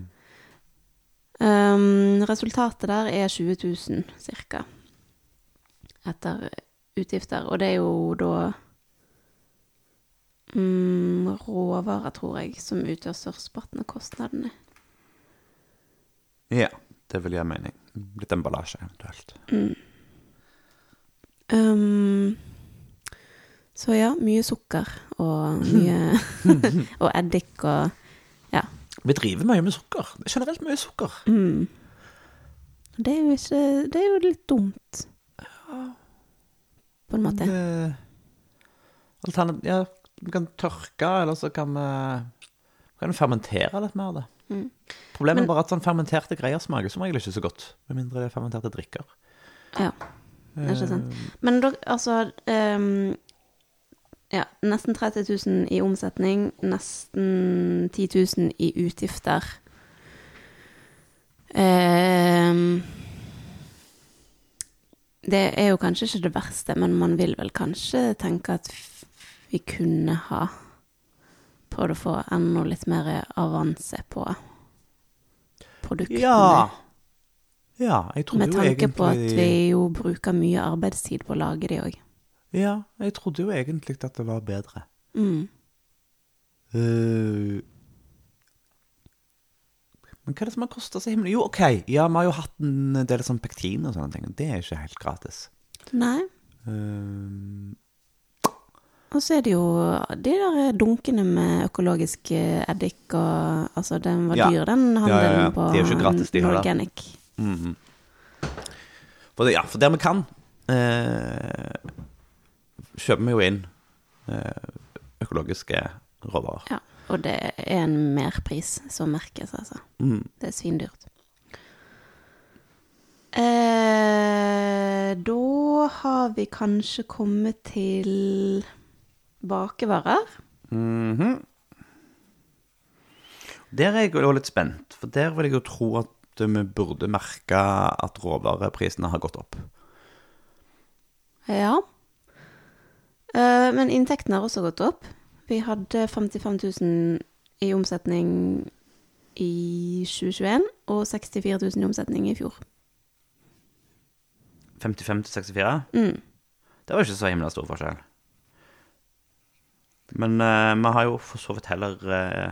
Um, resultatet der er 20 000 ca. Etter utgifter. Og det er jo da mm, råvarer, tror jeg, som utgjør størsteparten av kostnadene. Ja, det vil gi mening. Litt emballasje eventuelt. Ehm, så ja, mye sukker og mye [LAUGHS] Og eddik og Ja. Vi driver mye med sukker. Det er generelt mye sukker. Mm. Det er ikke Det er jo litt dumt. På en måte. Alternativ, ja, vi kan tørke, eller så kan vi, kan fermentere litt mer av det. Mm. Problemet Men- er bare at sånn fermenterte greier smaker som regel ikke så godt. Med mindre det er fermenterte drikker. Ja. Det er ikke sant. Men da, altså ehm, Ja, nesten 30 000 i omsetning, nesten 10 000 i utgifter. Um, det er jo kanskje ikke det verste, men man vil vel kanskje tenke at vi kunne ha prøvd å få enda litt mer avanse på produktene. Ja. Ja, jeg egentlig... Med jo tanke egentlig på at vi jo bruker mye arbeidstid på å lage de òg. Ja, jeg trodde jo egentlig at det var bedre. Mm. Uh, men hva er det som har kosta så himmelen? Jo, OK, ja, vi har jo hatt en del sånn pektin og sånne ting. Det er ikke helt gratis. Nei. Eh, Og så er det jo de der dunkene med økologisk eh, eddik og Altså, den var Ja. dyr, den Ja, ja, ja. handelen på De er jo ikke gratis, de. Organic. -hmm. For det, ja, for der vi kan, eh, kjøper vi jo inn eh, økologiske råvarer. Ja, og det er en merpris som merkes, altså. Mm. Det er svindyrt. Eh, da har vi kanskje kommet til bakevarer. Mhm. Der er jeg jo litt spent, for der vil jeg jo tro at vi burde merke at råvareprisene har gått opp. Ja. Eh, men inntektene har også gått opp. Vi hadde 55 000 i omsetning i 2021 og 64 000 i omsetning i fjor. 55 til 64? Mm. Det var ikke så himla stor forskjell. Men uh, vi har jo for så vidt heller uh,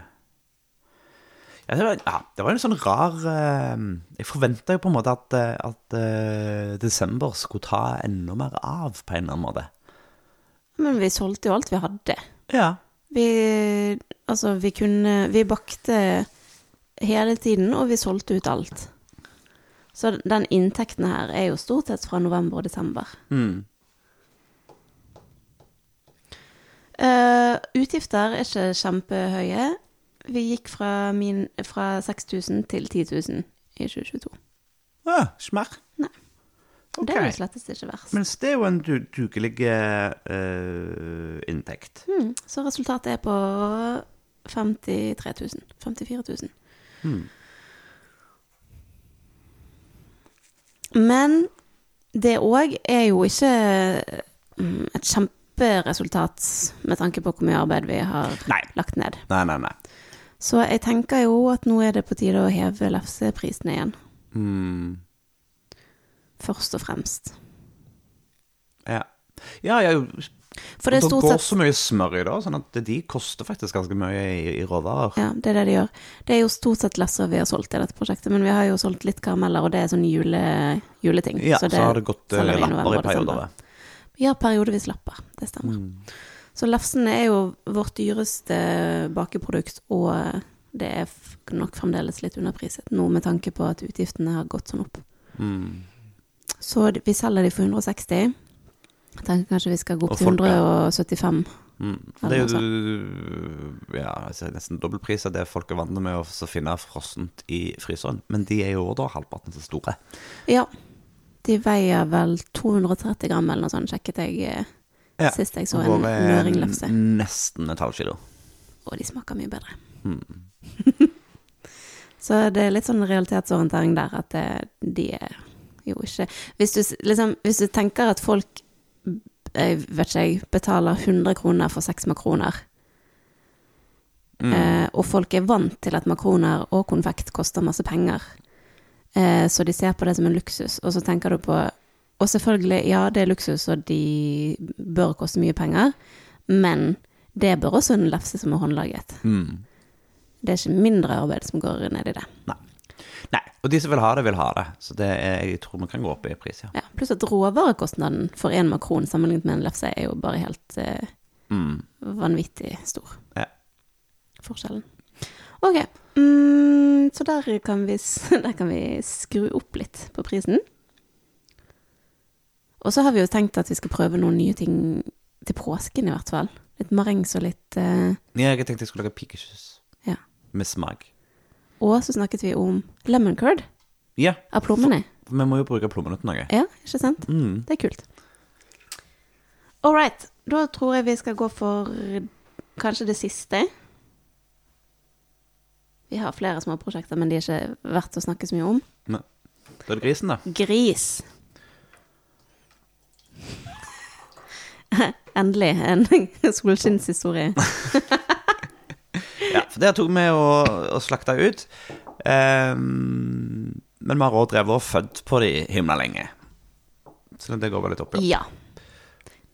ja, det, var, ja, det var en sånn rar uh, Jeg forventa jo på en måte at, at desember skulle ta enda mer av, på en eller annen måte. Men vi solgte jo alt vi hadde. Ja. Vi, altså, vi kunne Vi bakte hele tiden, og vi solgte ut alt. Så den inntekten her er jo stort sett fra november og desember. Mm. Uh, utgifter er ikke kjempehøye. Vi gikk fra, min, fra 6000 til 10 000 i 2022. Ja, smær. Nei. Ok. Det er jo slett ikke verst. Mens det er jo en du dugelig eh, inntekt. Mm, så resultatet er på 53 000. 54 000. Mm. Men det òg er jo ikke mm, et kjemperesultat med tanke på hvor mye arbeid vi har Nei. lagt ned. Nei, nei, nei. Så jeg tenker jo at nå er det på tide å heve lefseprisene igjen. Mm. Først og fremst. Ja. Ja, ja, For det det går sett så mye smør i det, sånn at de koster faktisk ganske mye i, i råvarer. Ja, det er det de gjør. Det er jo stort sett lesser vi har solgt i dette prosjektet, men vi har jo solgt litt karameller, og det er sånn jule, juleting. Ja, så, har det gått eh, lapper i perioder. Vi. Ja, periodevis lapper. Det stemmer. Mm. Så lefsen er jo vårt dyreste bakeprodukt, og det er nok fremdeles litt underpriset nå med tanke på at utgiftene har gått sånn opp. Mm. Så vi selger de for 160. Jeg tenker kanskje vi skal gå opp til 175. Mm. Det er jo ja, altså nesten dobbeltpris av det folk er vant med å finne frossent i fryseren. Men de er jo da halvparten så store. Ja. De veier vel 230 gram eller noe sånt, sjekket jeg eh, Ja. sist jeg så en møringlefse. Nesten et halvt kilo. Og de smaker mye bedre. Mm. [LAUGHS] Så det er litt sånn realitetsorientering der, at det, de er jo ikke hvis du, liksom, hvis du tenker at folk, jeg vet ikke jeg, betaler 100 kroner for seks makroner, Mm. eh, og folk er vant til at makroner og konfekt koster masse penger, eh, så de ser på det som en luksus, og så tenker du på Og selvfølgelig, ja, det er luksus, og de bør koste mye penger, men det bør også en lefse som er håndlaget. Mm. Det er ikke mindre arbeid som går ned i det. Nei, og de som vil ha det, vil ha det. Så det er, jeg tror vi kan gå opp i pris, ja. Ja, pluss at råvarekostnaden for en makron sammenlignet med en lefse er jo bare helt eh, Mm. vanvittig stor. Ja. Forskjellen. Ok, mm, så der kan, vi, [LAUGHS] der kan vi skru opp litt på prisen. Og så har vi jo tenkt at vi skal prøve noen nye ting til påsken i hvert fall. Litt marengs og litt eh, Ja, jeg tenkte jeg skulle lage pikesjus Ja. med smak. Og så snakket vi om lemon curd Ja, av plommene. vi må jo bruke plommene til noe. Ja, ikke sant? Mm. Det er kult. All right. Da tror jeg vi skal gå for kanskje det siste. Vi har flere små prosjekter, men de er ikke verdt å snakke så mye om. Da er det grisen, da. Gris. [LAUGHS] Endelig en solskinnshistorie. [LAUGHS] Der tok vi og, og slakta ut. Ehm, men vi har òg drevet og født på de himla lenge. Så det går vel litt opp, ja. Ja.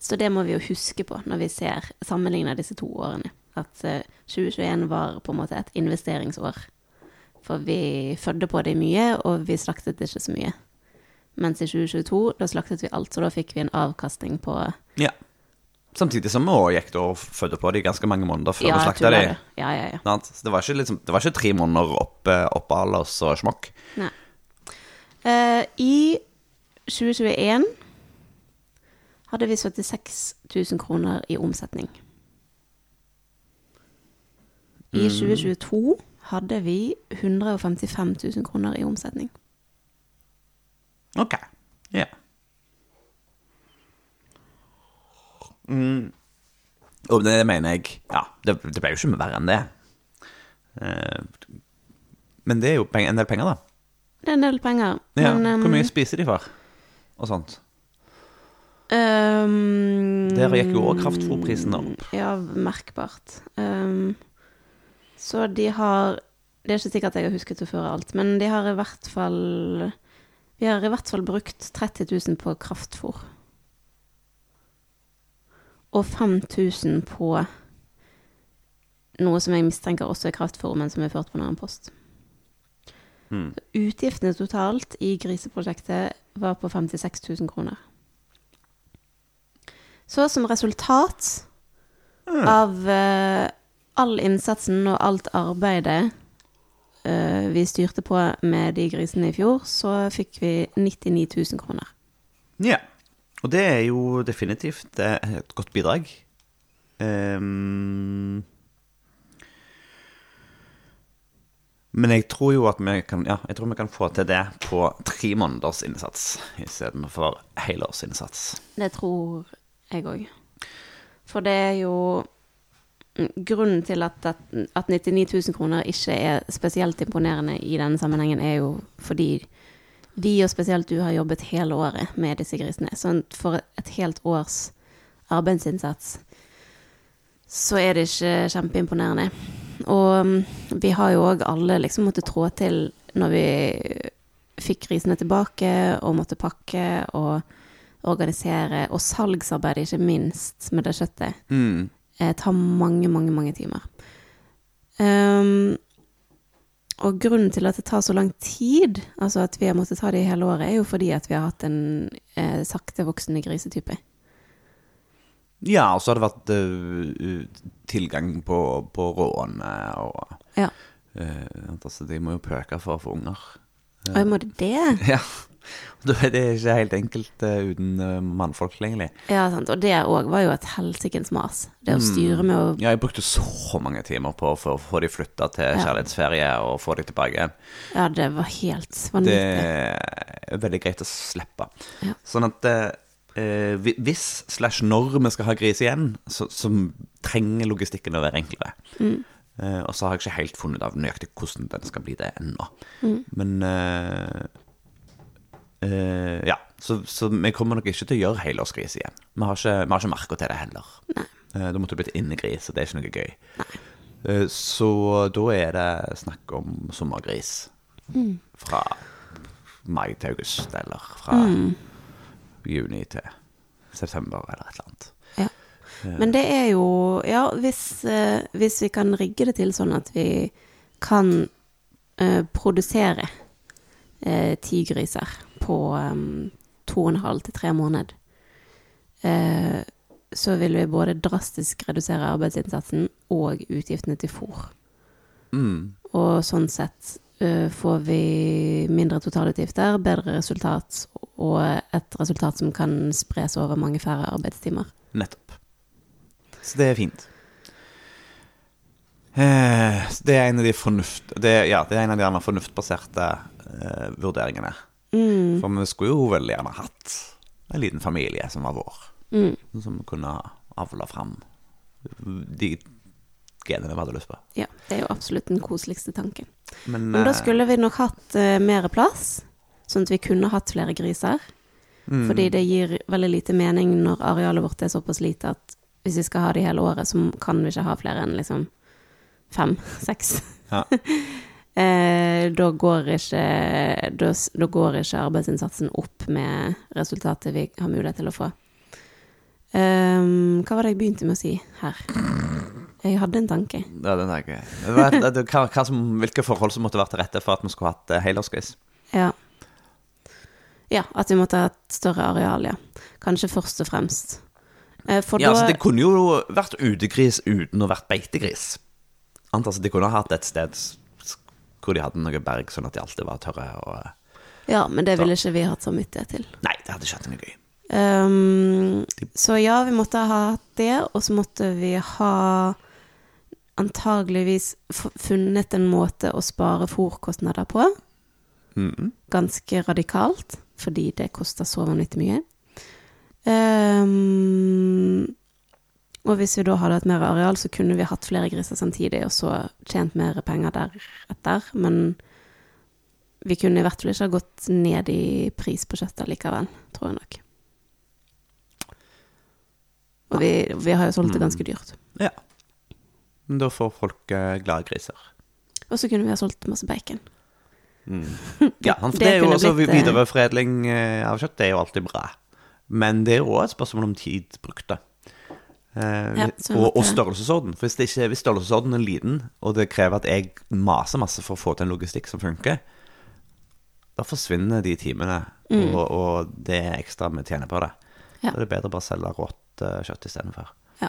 Så det må vi jo huske på når vi ser sammenligner disse to årene. At eh, 2021 var på en måte et investeringsår. For vi fødde på det mye, og vi slaktet ikke så mye. Mens i 2022, da slaktet vi alt, så da fikk vi en avkastning på ja. Samtidig som vi òg gikk og fødte på de ganske mange måneder før Ja, vi slakta dem. de. Ja, ja, ja. Så det var ikke, liksom, det var ikke tre måneder opp alders og smokk. Nei. Eh, I 2021 hadde vi 76 000 kroner i omsetning. I 2022 hadde vi 155 000 kroner i omsetning. Ok. Ja. Mm. Og det mener jeg Ja, det, det ble jo ikke verre enn det. Eh, men det er jo peng- en del penger, da. Det er en del penger. Ja, men, Hvor mye spiser de for? Og sånt. um, Der gikk jo også kraftfôrprisen opp. Ja, merkbart. Um, så de har Det er ikke sikkert jeg har husket å føre alt, men de har i hvert fall Vi har i hvert fall brukt 30 000 på kraftfôr. Og 5000 på noe som jeg mistenker også er kraftformen som er ført på en annen post. Mm. Utgiftene totalt i griseprosjektet var på 56 000 kroner. Så som resultat av uh, all innsatsen og alt arbeidet uh, vi styrte på med de grisene i fjor, så fikk vi 99 000 kroner. Ja. Og det er jo definitivt et godt bidrag. Um, men jeg tror jo at vi kan Ja, jeg tror vi kan få til det på tre måneders innsats istedenfor helårsinnsats. Det tror jeg òg. For det er jo Grunnen til at, at, at 99 000 kroner ikke er spesielt imponerende i denne sammenhengen, er jo fordi de, og spesielt du, har jobbet hele året med disse grisene. Så for et helt års arbeidsinnsats så er det ikke kjempeimponerende. Og mm, vi har jo òg alle liksom måttet trå til når vi fikk grisene tilbake og måtte pakke og organisere, og salgsarbeid ikke minst med det kjøttet, Mm. eh, tar mange, mange, mange timer. Ehm, og grunnen til at det tar så lang tid, altså at vi har måttet ta det i hele året, er jo fordi at vi har hatt en eh, sakte voksende grisetype. Ja, og så har det vært uh, tilgang på, på råene og Ja. uh, altså, De må jo pøke for å få unger. Og jeg må det? [LAUGHS] Ja. [LAUGHS] Da er ikke helt enkelt uh, uten uh, mannfolk lenger. Ja, sant. Og det òg var jo et helsikens mas. Det å styre med å Ja, jeg brukte så mange timer på å få de flytta til Ja. kjærlighetsferie og få de tilbake igjen. Ja, det var helt Det er veldig greit å slippe. Ja. Sånn at uh, hvis slash når vi skal ha gris igjen, så, så trenger logistikken å være enklere. Mm. Uh, og så har jeg ikke helt funnet av nøyaktig hvordan den skal bli det ennå. Mm. Men eh, eh, Ja, så, så vi kommer nok ikke til å gjøre helårsgris igjen. Vi har ikke, vi har ikke marka til det heller. Uh, da måtte du blitt innegris, og det er ikke noe gøy. Uh, så da er det snakk om sommergris. Mm. Fra mai til august, eller fra Mm. juni til september, eller et eller annet. Ja. Men det er jo Ja, hvis, hvis vi kan rigge det til sånn at vi kan produsere eh, griser på um, to og en halv til tre måneder, eh, så vil vi både drastisk redusere arbeidsinnsatsen og utgiftene til fôr. Mm. Og sånn sett eh, får vi mindre totalutgifter, bedre resultat og et resultat som kan spres over mange færre arbeidstimer. Nettopp. Så det er fint. Eh, det er en av de fornuft... Det, ja, det er en av de fornuftbaserte eh, vurderingene. Mm. For vi skulle jo veldig gjerne hatt en liten familie som var vår. Mm. Som kunne avla fram de genene vi hadde lyst på. Ja, det er jo absolutt den koseligste tanken. Men, Men da eh, skulle vi nok hatt uh, mer plass, sånn at vi kunne hatt flere griser. mm, Fordi det gir veldig lite mening når arealet vårt er såpass lite at hvis vi skal ha det hele året, så kan vi ikke ha flere enn liksom fem, [LAUGHS] seks. Ja. [LAUGHS] eh, da går ikke da, da går ikke arbeidsinnsatsen opp med resultatet vi har mulighet til å få. Um, hva var det jeg begynte med å si her? Jeg hadde en tanke. Ja, den er gøy. Det- Hva, hva som, hvilke forhold som måtte vært til rette for at vi skulle hatt eh, helårsgris? Ja. Ja, at vi måtte ha et større areal, ja. Kanskje først og fremst. Eh, For Ja, da altså Det kunne jo vært utegris uten å vært beitegris. Antar altså, De kunne ha hatt et sted hvor de hadde noe berg, sånn at de alltid var tørre. Og... eh, Ja, men det ville ikke vi hatt samvittighet til. Nei, det hadde ikke vært noe gøy. Um, så ja, vi måtte ha hatt det, og så måtte vi ha antageligvis funnet en måte å spare fòrkostnader på. Mhm. Ganske radikalt, fordi det koster så vanvittig mye. Ehm, og hvis vi da hadde hatt mer areal, så kunne vi hatt flere griser samtidig, og så tjent mer penger deretter. Men vi kunne i hvert fall ikke ha gått ned i pris på kjøttet likevel, tror jeg nok. Og vi, vi har jo solgt det ganske dyrt. Ja. Men da får folk eh, glade griser. Og så kunne vi ha solgt masse bacon. [LAUGHS] Ja, for det, det er jo også blitt, eh, videreforedling eh, av kjøtt, det er jo alltid bra. Men det er jo også et spørsmål om tid brukte. Eh, Ja, så og, og størrelsesorden. For hvis, ikke, hvis størrelsesorden er liten, og det krever at jeg maser masse for å få til en logistikk som funker, da forsvinner de timene, og, og det er ekstra vi tjener på det. Ja. Da er det bedre bare å selge rått uh, kjøtt istedenfor. Ja.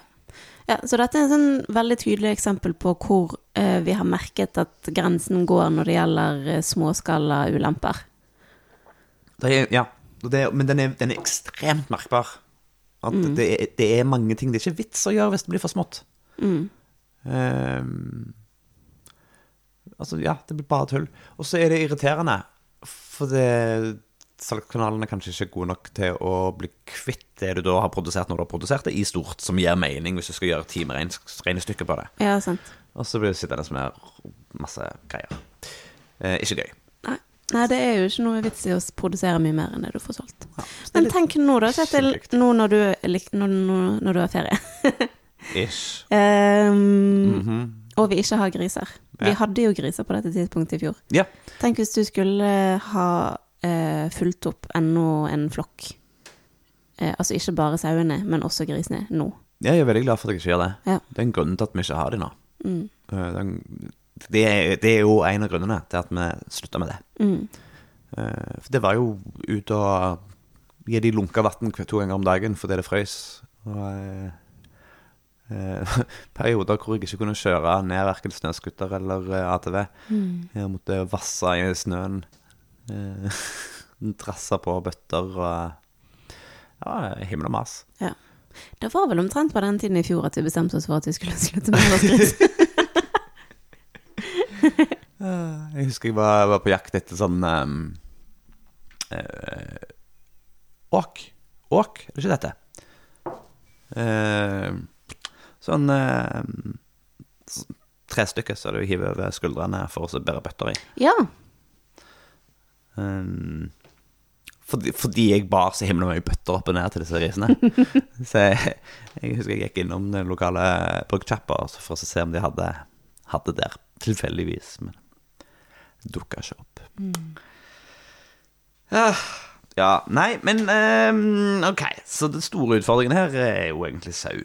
ja, så dette er et sånn veldig tydelig eksempel på hvor uh, vi har merket at grensen går når det gjelder uh, småskala ulemper. Det er, ja, det, er- men den er, den er ekstremt merkbar. At det, er, det er mange ting det er ikke vits å gjøre hvis det blir for smått. Ehm, altså, ja, det blir bare tull. Og så er det irriterende, for det salgskanalen er kanskje ikke gode nok til å bli kvitt det du da har produsert når du har produsert det, i stort, som gir mening hvis du skal gjøre timeregnestykke på det. Ja, sant. Og så blir det sittende med masse greier. Eh, ikke gøy. Nei. Det er jo ikke noe vits i å produsere mye mer enn det du får solgt. Ja, Men tenk nå, da, Kjetil, nå når du, når, når, du har ferie. [LAUGHS] Ish. Ehm, Og vi ikke har griser. Vi hadde jo griser på dette tidspunktet i fjor. Ja. Tenk hvis du skulle ha uh, fulgt opp ennå en flokk. Eh, altså ikke bare sauene, men også grisene nå. Jeg er veldig glad for at jeg ikke gjør det. Ja. Det er en grunn til at vi ikke har de nå. Mm. Uh, den- Det det er jo en av grunnene til at vi slutta med det. Mm. Eh, For det var jo ut og gi de lunka vann to ganger om dagen fordi det frøs. Og eh, eh, [LAUGHS] perioder hvor jeg ikke kunne kjøre ned verken snøskuter eller eh, ATV. Mm. Jeg måtte vasse i snøen. Eh, [LAUGHS] Trasse på bøtter og Ja, himmel og mas. Ja. Det var vel omtrent på den tiden i fjor at vi bestemte oss for at vi skulle slutte med årsgris. [LAUGHS] Jeg husker jeg var, var på jakt etter sånn um, uh, Åk. Åk, er det ikke dette? Uh, sånn uh, tre stykker som du hiver over skuldrene for å så bære bøtter i. ja. Um, fordi, fordi jeg bar så himla mye bøtter opp og ned til disse risene. [LAUGHS] så jeg, jeg husker jeg gikk innom den lokale bruktsjappa for å se om de hadde, hadde der, tilfeldigvis. Men det dukka ikke opp. Ah, ja, nei, men ehm, OK. Så den store utfordringen her er jo egentlig sau.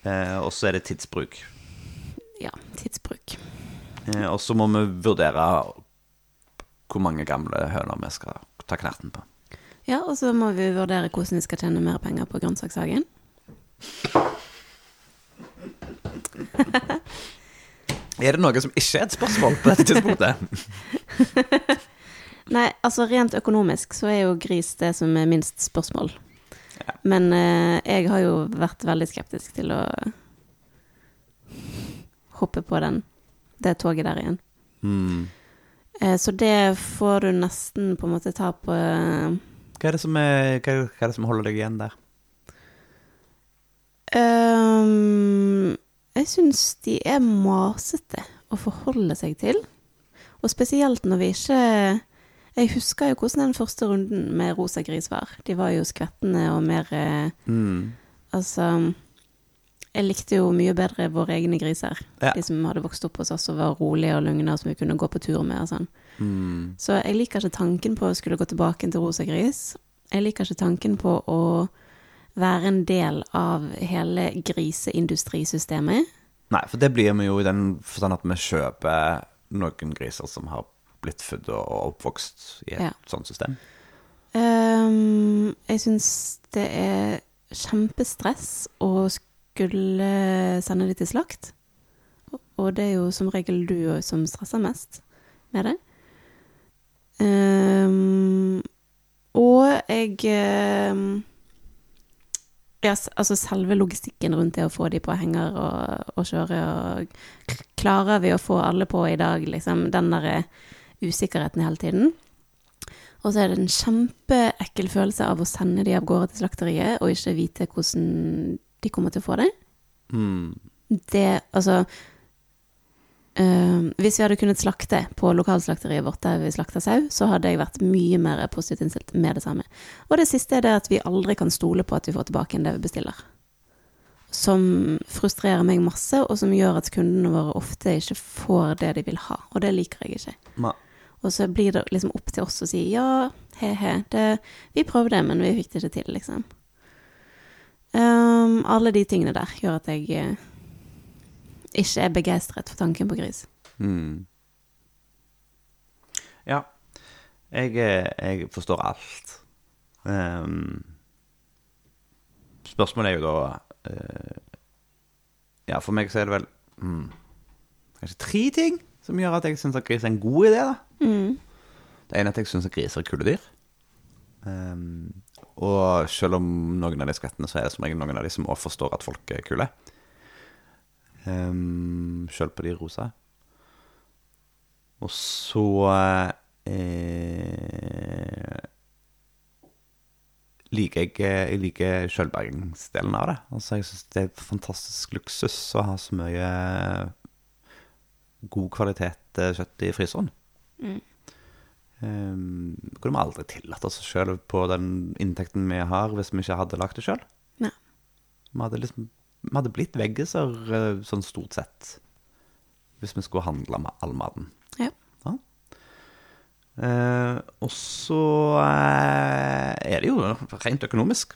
Uh, og så er det tidsbruk. ja. Tidsbruk. Eh, og så må vi vurdere hvor mange gamle høner vi skal ta knerten på. Ja, og så må vi vurdere hvordan vi skal tjene mer penger på grønnsakshagen. [LAUGHS] Er det noe som ikke er et spørsmål på dette tidspunktet? [LAUGHS] Nei, altså rent økonomisk så er jo gris det som er minst spørsmål. Men eh, jeg har jo vært veldig skeptisk til å hoppe på den, det toget der igjen. Mm. Eh, så det får du nesten på en måte ta på eh, Hva, er det som er, hva, er, hva er det som holder deg igjen der? Ehm, jeg syns de er masete å forholde seg til. Og spesielt når vi ikke Jeg husker jo hvordan den første runden med rosa gris var. De var jo skvettende og mer eh, Hmm. Altså Jeg likte jo mye bedre våre egne griser. Ja. De som hadde vokst opp hos oss og var rolige og lugne, og som vi kunne gå på tur med og sånn. Mm. Så jeg liker ikke tanken på å skulle gå tilbake til rosa gris. Jeg liker ikke tanken på å være en del av hele griseindustrisystemet. Nei, for det blir vi jo i den forstand at vi kjøper noen griser som har blitt født og oppvokst i et Ja. sånt system. Um, jeg syns det er kjempestress å skulle sende de til slakt. Og det er jo som regel du som stresser mest med det. Um, og jeg ehm, Ja, altså selve logistikken rundt det å få de på henger og, og kjøre, og klarer vi å få alle på i dag, liksom, den der eh, usikkerheten hele tiden. Og så er det en kjempeekkel følelse av å sende de av gårde til slakteriet, og ikke vite hvordan de kommer til å få det. Mm. Det, altså eh, Hvis vi hadde kunnet slakte på lokalslakteriet vårt der vi slakter sau, så hadde jeg vært mye mer positivt innstilt med det samme. Og det siste er det at vi aldri kan stole på at vi får tilbake enn det vi bestiller. Som frustrerer meg masse, og som gjør at kundene våre ofte ikke får det de vil ha. Og det liker jeg ikke. Ma. Og så blir det liksom opp til oss å si ja, he-he, det- vi prøvde, men vi fikk det ikke til, liksom. Um, alle de tingene der gjør at jeg eh, ikke er begeistret for tanken på gris. Mm. Ja. Jeg, eh, jeg forstår alt. Um, spørsmålet er jo da uh, Ja, for meg så er det vel mm, kanskje tre ting som gjør at jeg syns at gris er en god idé. da. Mm. Det ene er at jeg syns at griser er kule dyr. Ehm, og selv om noen av de skvettene, så er det som regel noen av de som også forstår at folk er kule. Um, selv på de rosa. Og så eh, liker jeg, jeg liker sjølbergingsdelen av det. Altså, jeg syns det er et fantastisk luksus å ha så mye god kvalitet eh, kjøtt i fryseren. Mm. Um, kunne vi aldri tillatt oss sjøl på den inntekten vi har, hvis vi ikke hadde lagd det sjøl. Nei. Vi hadde liksom Vi hadde blitt veggiser eh, sånn stort sett hvis vi skulle handle med all maten. Ja. Ja. Eh, og så eh, er det jo rent økonomisk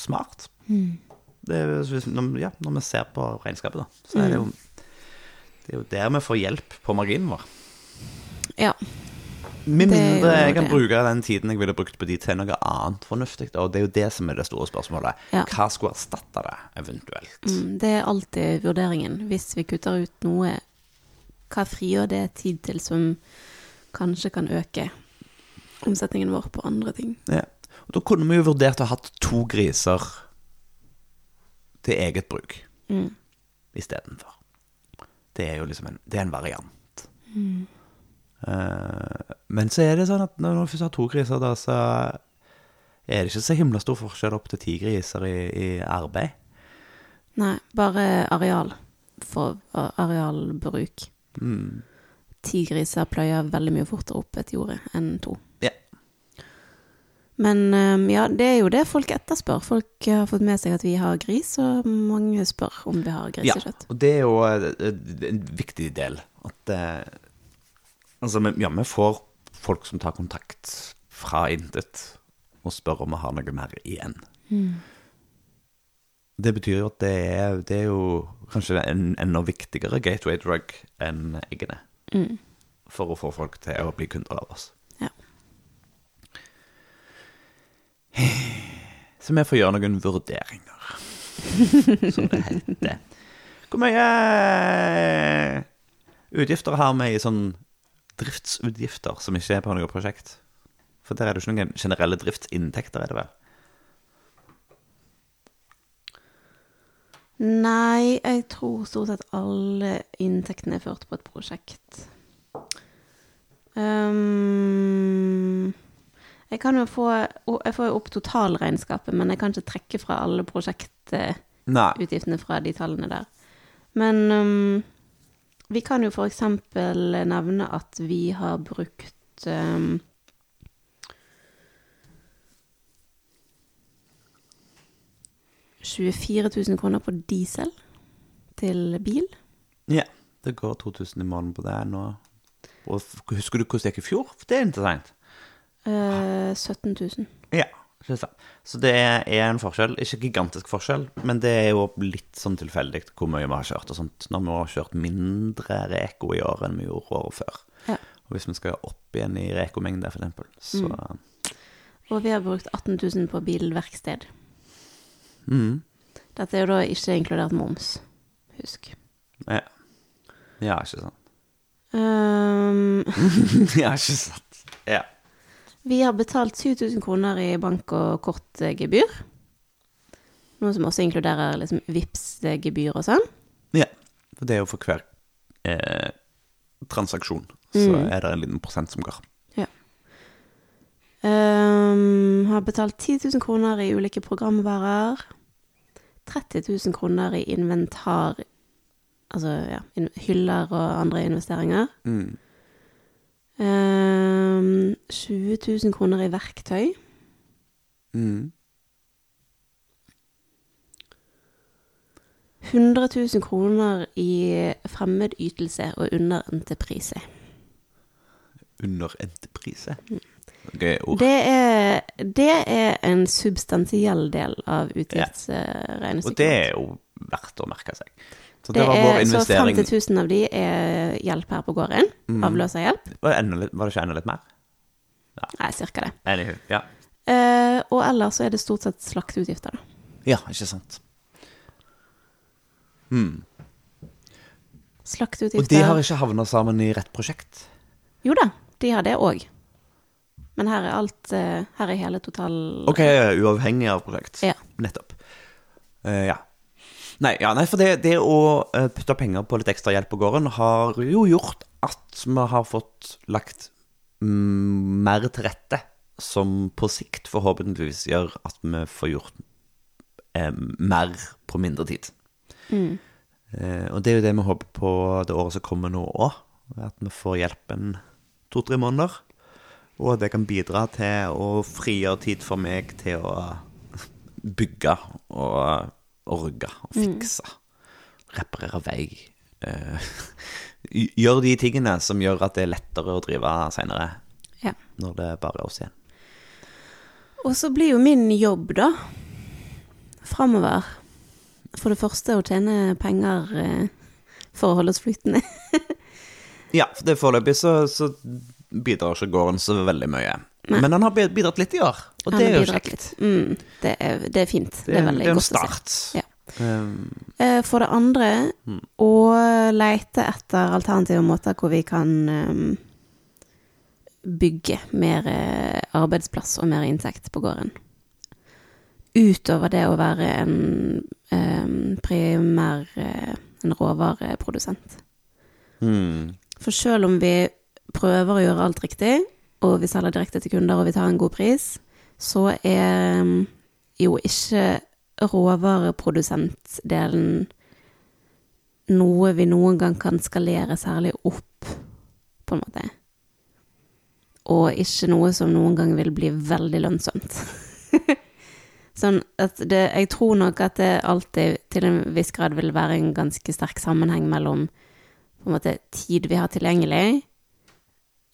smart. Mm. Det er, hvis- når, ja, når vi ser på regnskapet, da, så er det jo Det er jo der vi får hjelp på marginen vår. Ja. Med mindre jeg kan det. bruke den tiden jeg ville brukt på de til noe annet fornuftig. Og det er jo det som er det store spørsmålet. Ja. Hva skulle erstatte det, eventuelt? Mm, det er alltid vurderingen. Hvis vi kutter ut noe, hva frigjør det tid til som kanskje kan øke omsetningen vår på andre ting? Ja. Og da kunne vi jo vurdert å ha hatt to griser til eget bruk Mm. istedenfor. Det er jo liksom en, det er en variant. Eh, men så er det sånn at når du først har to griser, da, så er det ikke så himla stor forskjell opp til ti griser i, i arbeid. Nei, bare areal for arealbruk. Mm. Ti griser pløyer veldig mye fortere opp et jorde enn to. Ja. Men ja, det er jo det folk etterspør. Folk har fått med seg at vi har gris, og mange spør om vi har Ja, og det er jo eh, en viktig del. At eh, Altså, vi- ja, vi får folk som tar kontakt fra intet og spør om vi har noe mer igjen. Det betyr jo at det er, det er jo kanskje en enda viktigere gateway drug enn eggene. Mm. For å få folk til å bli kunder av oss. Ja. Så vi får gjøre noen vurderinger, som det heter. Hvor mye utgifter har vi i sånn driftsutgifter som ikke er på noe prosjekt? For der er det jo ikke noen generelle driftsinntekter, er det vel? Nei, jeg tror stort sett alle inntektene er ført på et prosjekt. Um, jeg kan jo få Jeg får jo opp totalregnskapet, men jeg kan ikke trekke fra alle prosjektutgiftene fra de tallene der. Men ehm, vi kan jo for eksempel nevne at vi har brukt um, ...24 000 kroner på diesel til bil. Ja, det går 2000 i måneden på det nå. Og husker du hvordan det gikk i fjor? Det er interessant. Uh, 17 000. Ja. Så det er en forskjell. Ikke gigantisk forskjell, men det er jo litt sånn tilfeldig hvor mye vi har kjørt og sånt. Når vi har kjørt mindre reko i år enn vi gjorde året før. Ja. Og hvis vi skal opp igjen i rekomengde, eksempel, så Og vi har brukt 18 000 på bilverksted. mm. Dette er jo da ikke inkludert moms. Husk. ja. ja, ikke sant. Um... [LAUGHS] ja, ikke sant. Ja. Vi har betalt 7000 kroner i bank- og kortgebyr. Noe som også inkluderer liksom Vipps-gebyr og sånn. Ja. For det er jo for hver eh, transaksjon, så Mm. er det en liten prosent som går. Ehm, har betalt 10 000 kroner i ulike programvarer. 30 000 kroner i inventar, altså ja, hyller og andre investeringer. Mm. Ehm, 20 000 kroner i verktøy. Mm. 100 000 kroner i fremmedytelse og underentreprise. Underentreprise? Gøye ord. Det er, det er en substansiell del av Og det er jo verdt å merke seg. Så Det det, var vår er, så investering. 50 000 av de er hjelp her på gården. Mm. Avløserhjelp. Var, det enda litt, var det ikke enda litt mer? Nei, cirka det. Anywho, ja. Uh, og ellers så er det stort sett slakteutgifter, da. Ja, ikke sant. Mm. Slakteutgifter Og de har ikke havna sammen i rett prosjekt? Jo da, de har det òg. Men her er alt eh, Her er hele total... Ok, uavhengig av prosjekt. Ja. Nettopp. Uh, ja. Nei, ja, nei, for det, det å eh, putte penger på litt ekstra hjelp på gården har jo gjort at vi har fått lagt mm, mer til rette, som på sikt forhåpentligvis gjør at vi får gjort eh, mer på mindre tid. Mm. Eh, og det er jo det vi håper på det året som kommer nå òg. At vi får hjelpen to-tre måneder. Og at det kan bidra til å frigjøre tid for meg til å [LAUGHS] bygge og orge og fikse. Reparere vei. [LAUGHS] Uh, gjøre de tingene som gjør at det er lettere å drive seinere. Ja. Når det bare er oss igjen. Og så blir jo min jobb, da, framover For det første å tjene penger eh, for å holde oss flytende. [LAUGHS] Ja, for det foreløpig så, så bidrar ikke gården så veldig mye. Nei. Men han har bidratt litt i år, og Han det er jo kjekt. Mm, det, er, det er fint. Det, Det, er veldig det er en godt å se. start. Ja. Um, Eh, For det andre Mm. å leite etter alternative måter hvor vi kan um, bygge mer eh, arbeidsplass og mer inntekt på gården. Utover det å være en um, primær eh, en råvareprodusent. mm, For selv om vi prøver å gjøre alt riktig, og vi selger direkte til kunder og vi tar en god pris, så er mm, jo ikke råvareprodusentdelen noe vi noen gang kan skalere særlig opp, på en måte. Og ikke noe som noen gang vil bli veldig lønnsomt. [LAUGHS] sånn at det, jeg tror nok at det alltid til en viss grad vil være en ganske sterk sammenheng mellom på en måte tid vi har tilgjengelig,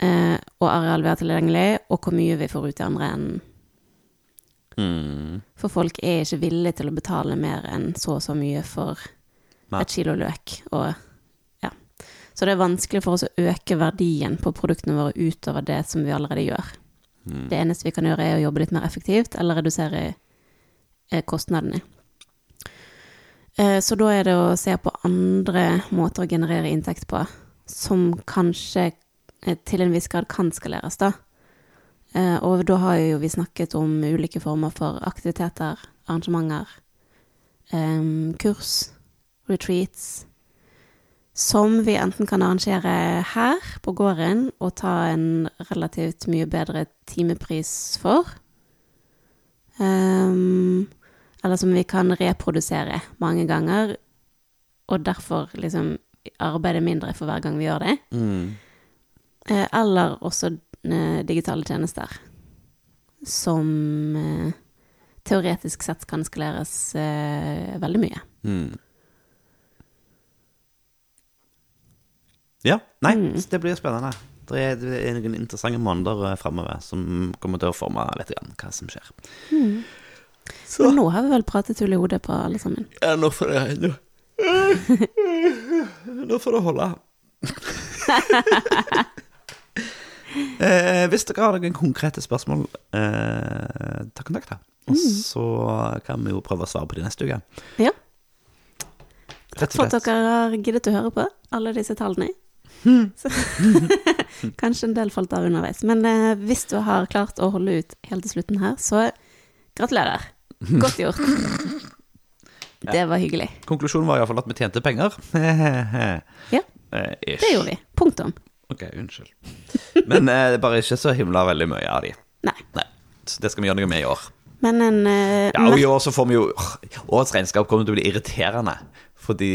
eh, og areal vi har tilgjengelig, og hvor mye vi får ut i andre enden. mm, For folk er ikke villige til å betale mer enn så og så mye for Nei. et kilo løk. Og, ja. Så det er vanskelig for oss å øke verdien på produktene våre utover det som vi allerede gjør. mm. Det eneste vi kan gjøre, er å jobbe litt mer effektivt, eller redusere eh, kostnadene. Eh, Så da er det å se på andre måter å generere inntekt på, som kanskje til en viss grad kan skaleres, da. Eh, Og da har jo vi snakket om ulike former for aktiviteter, arrangementer, kurs, retreats, som vi enten kan arrangere her på gården og ta en relativt mye bedre timepris for, eller som vi kan reprodusere mange ganger, og derfor liksom arbeide mindre for hver gang vi gjør det. Mm. Eh, Eller også eh, digitale tjenester, som eh, teoretisk sett kan skaleres veldig mye. Mm. Ja. Nei, Mm. det blir spennende. Det er, det noen interessante måneder framover som kommer til å forme litt grann hva som skjer. Så Men nå har vi vel pratet hull i hodet på alle sammen. ja, nå får det Nå, [LAUGHS] nå får det holde. [LAUGHS] eh, hvis dere har noen konkrete spørsmål, eh, ta kontakt. da. Og så kan vi jo prøve å svare på de neste uke. Ja. Takk For at dere har giddet å høre på alle disse tallene. [LAUGHS] Så, kanskje en del falt av underveis. Men eh, hvis du har klart å holde ut helt til slutten her, så gratulerer. Godt gjort. [LAUGHS] Det var hyggelig. Konklusjonen var iallfall at vi tjente penger. [LAUGHS] Ja, Eh, det gjorde vi. Punktum. Ok, unnskyld. Men eh, det bare ikke så himla veldig mye av de. Nei. Nei. Så det skal vi gjøre noe med i år. Men en eh, Ja, og i år så får vi jo Årets regnskap kommer til å bli irriterende. Fordi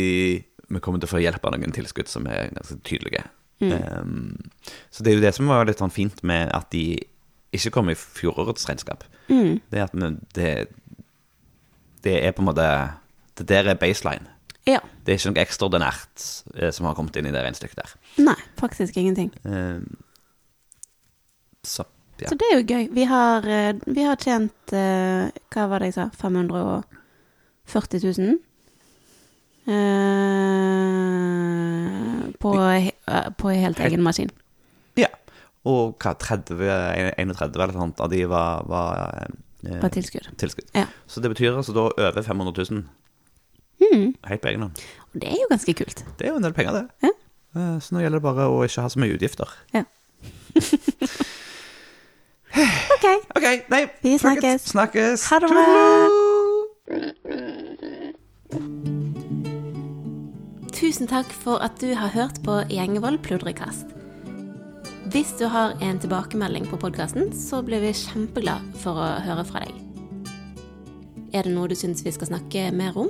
vi kommer til å få hjelp av noen tilskudd som er ganske tydelige. Um, så det er jo det som var litt sånn fint med at de ikke kom i fjorårets regnskap. Det er at vi, det, det er på en måte Det der er baseline. Ja. Det er ikke noe ekstraordinært eh, som har kommet inn i det regnestykket der. Nei, faktisk ingenting. Eh, så ja. Så det er jo gøy. Vi har, eh, vi har tjent eh, Hva var det jeg sa? 540 000? Eh, på, eh, på helt egen maskin. ja. Og hva, 30, 31 eller sånt av de var, var eh, På tilskudd. tilskudd. Ja. Så det betyr altså da over 500 000. Helt på egen hånd. Og det er jo ganske kult. Det er jo en del penger, det. Ja. Eh, Så nå gjelder det bare å ikke ha så mye utgifter. Ja. [LAUGHS] OK. OK, nei, Vi snakkes. Snakkes. Ha det bra. Tusen takk for at du har hørt på Gjengevold pludrekast. Hvis du har en tilbakemelding på podkasten, så blir vi kjempeglad for å høre fra deg. Er det noe du syns vi skal snakke mer om,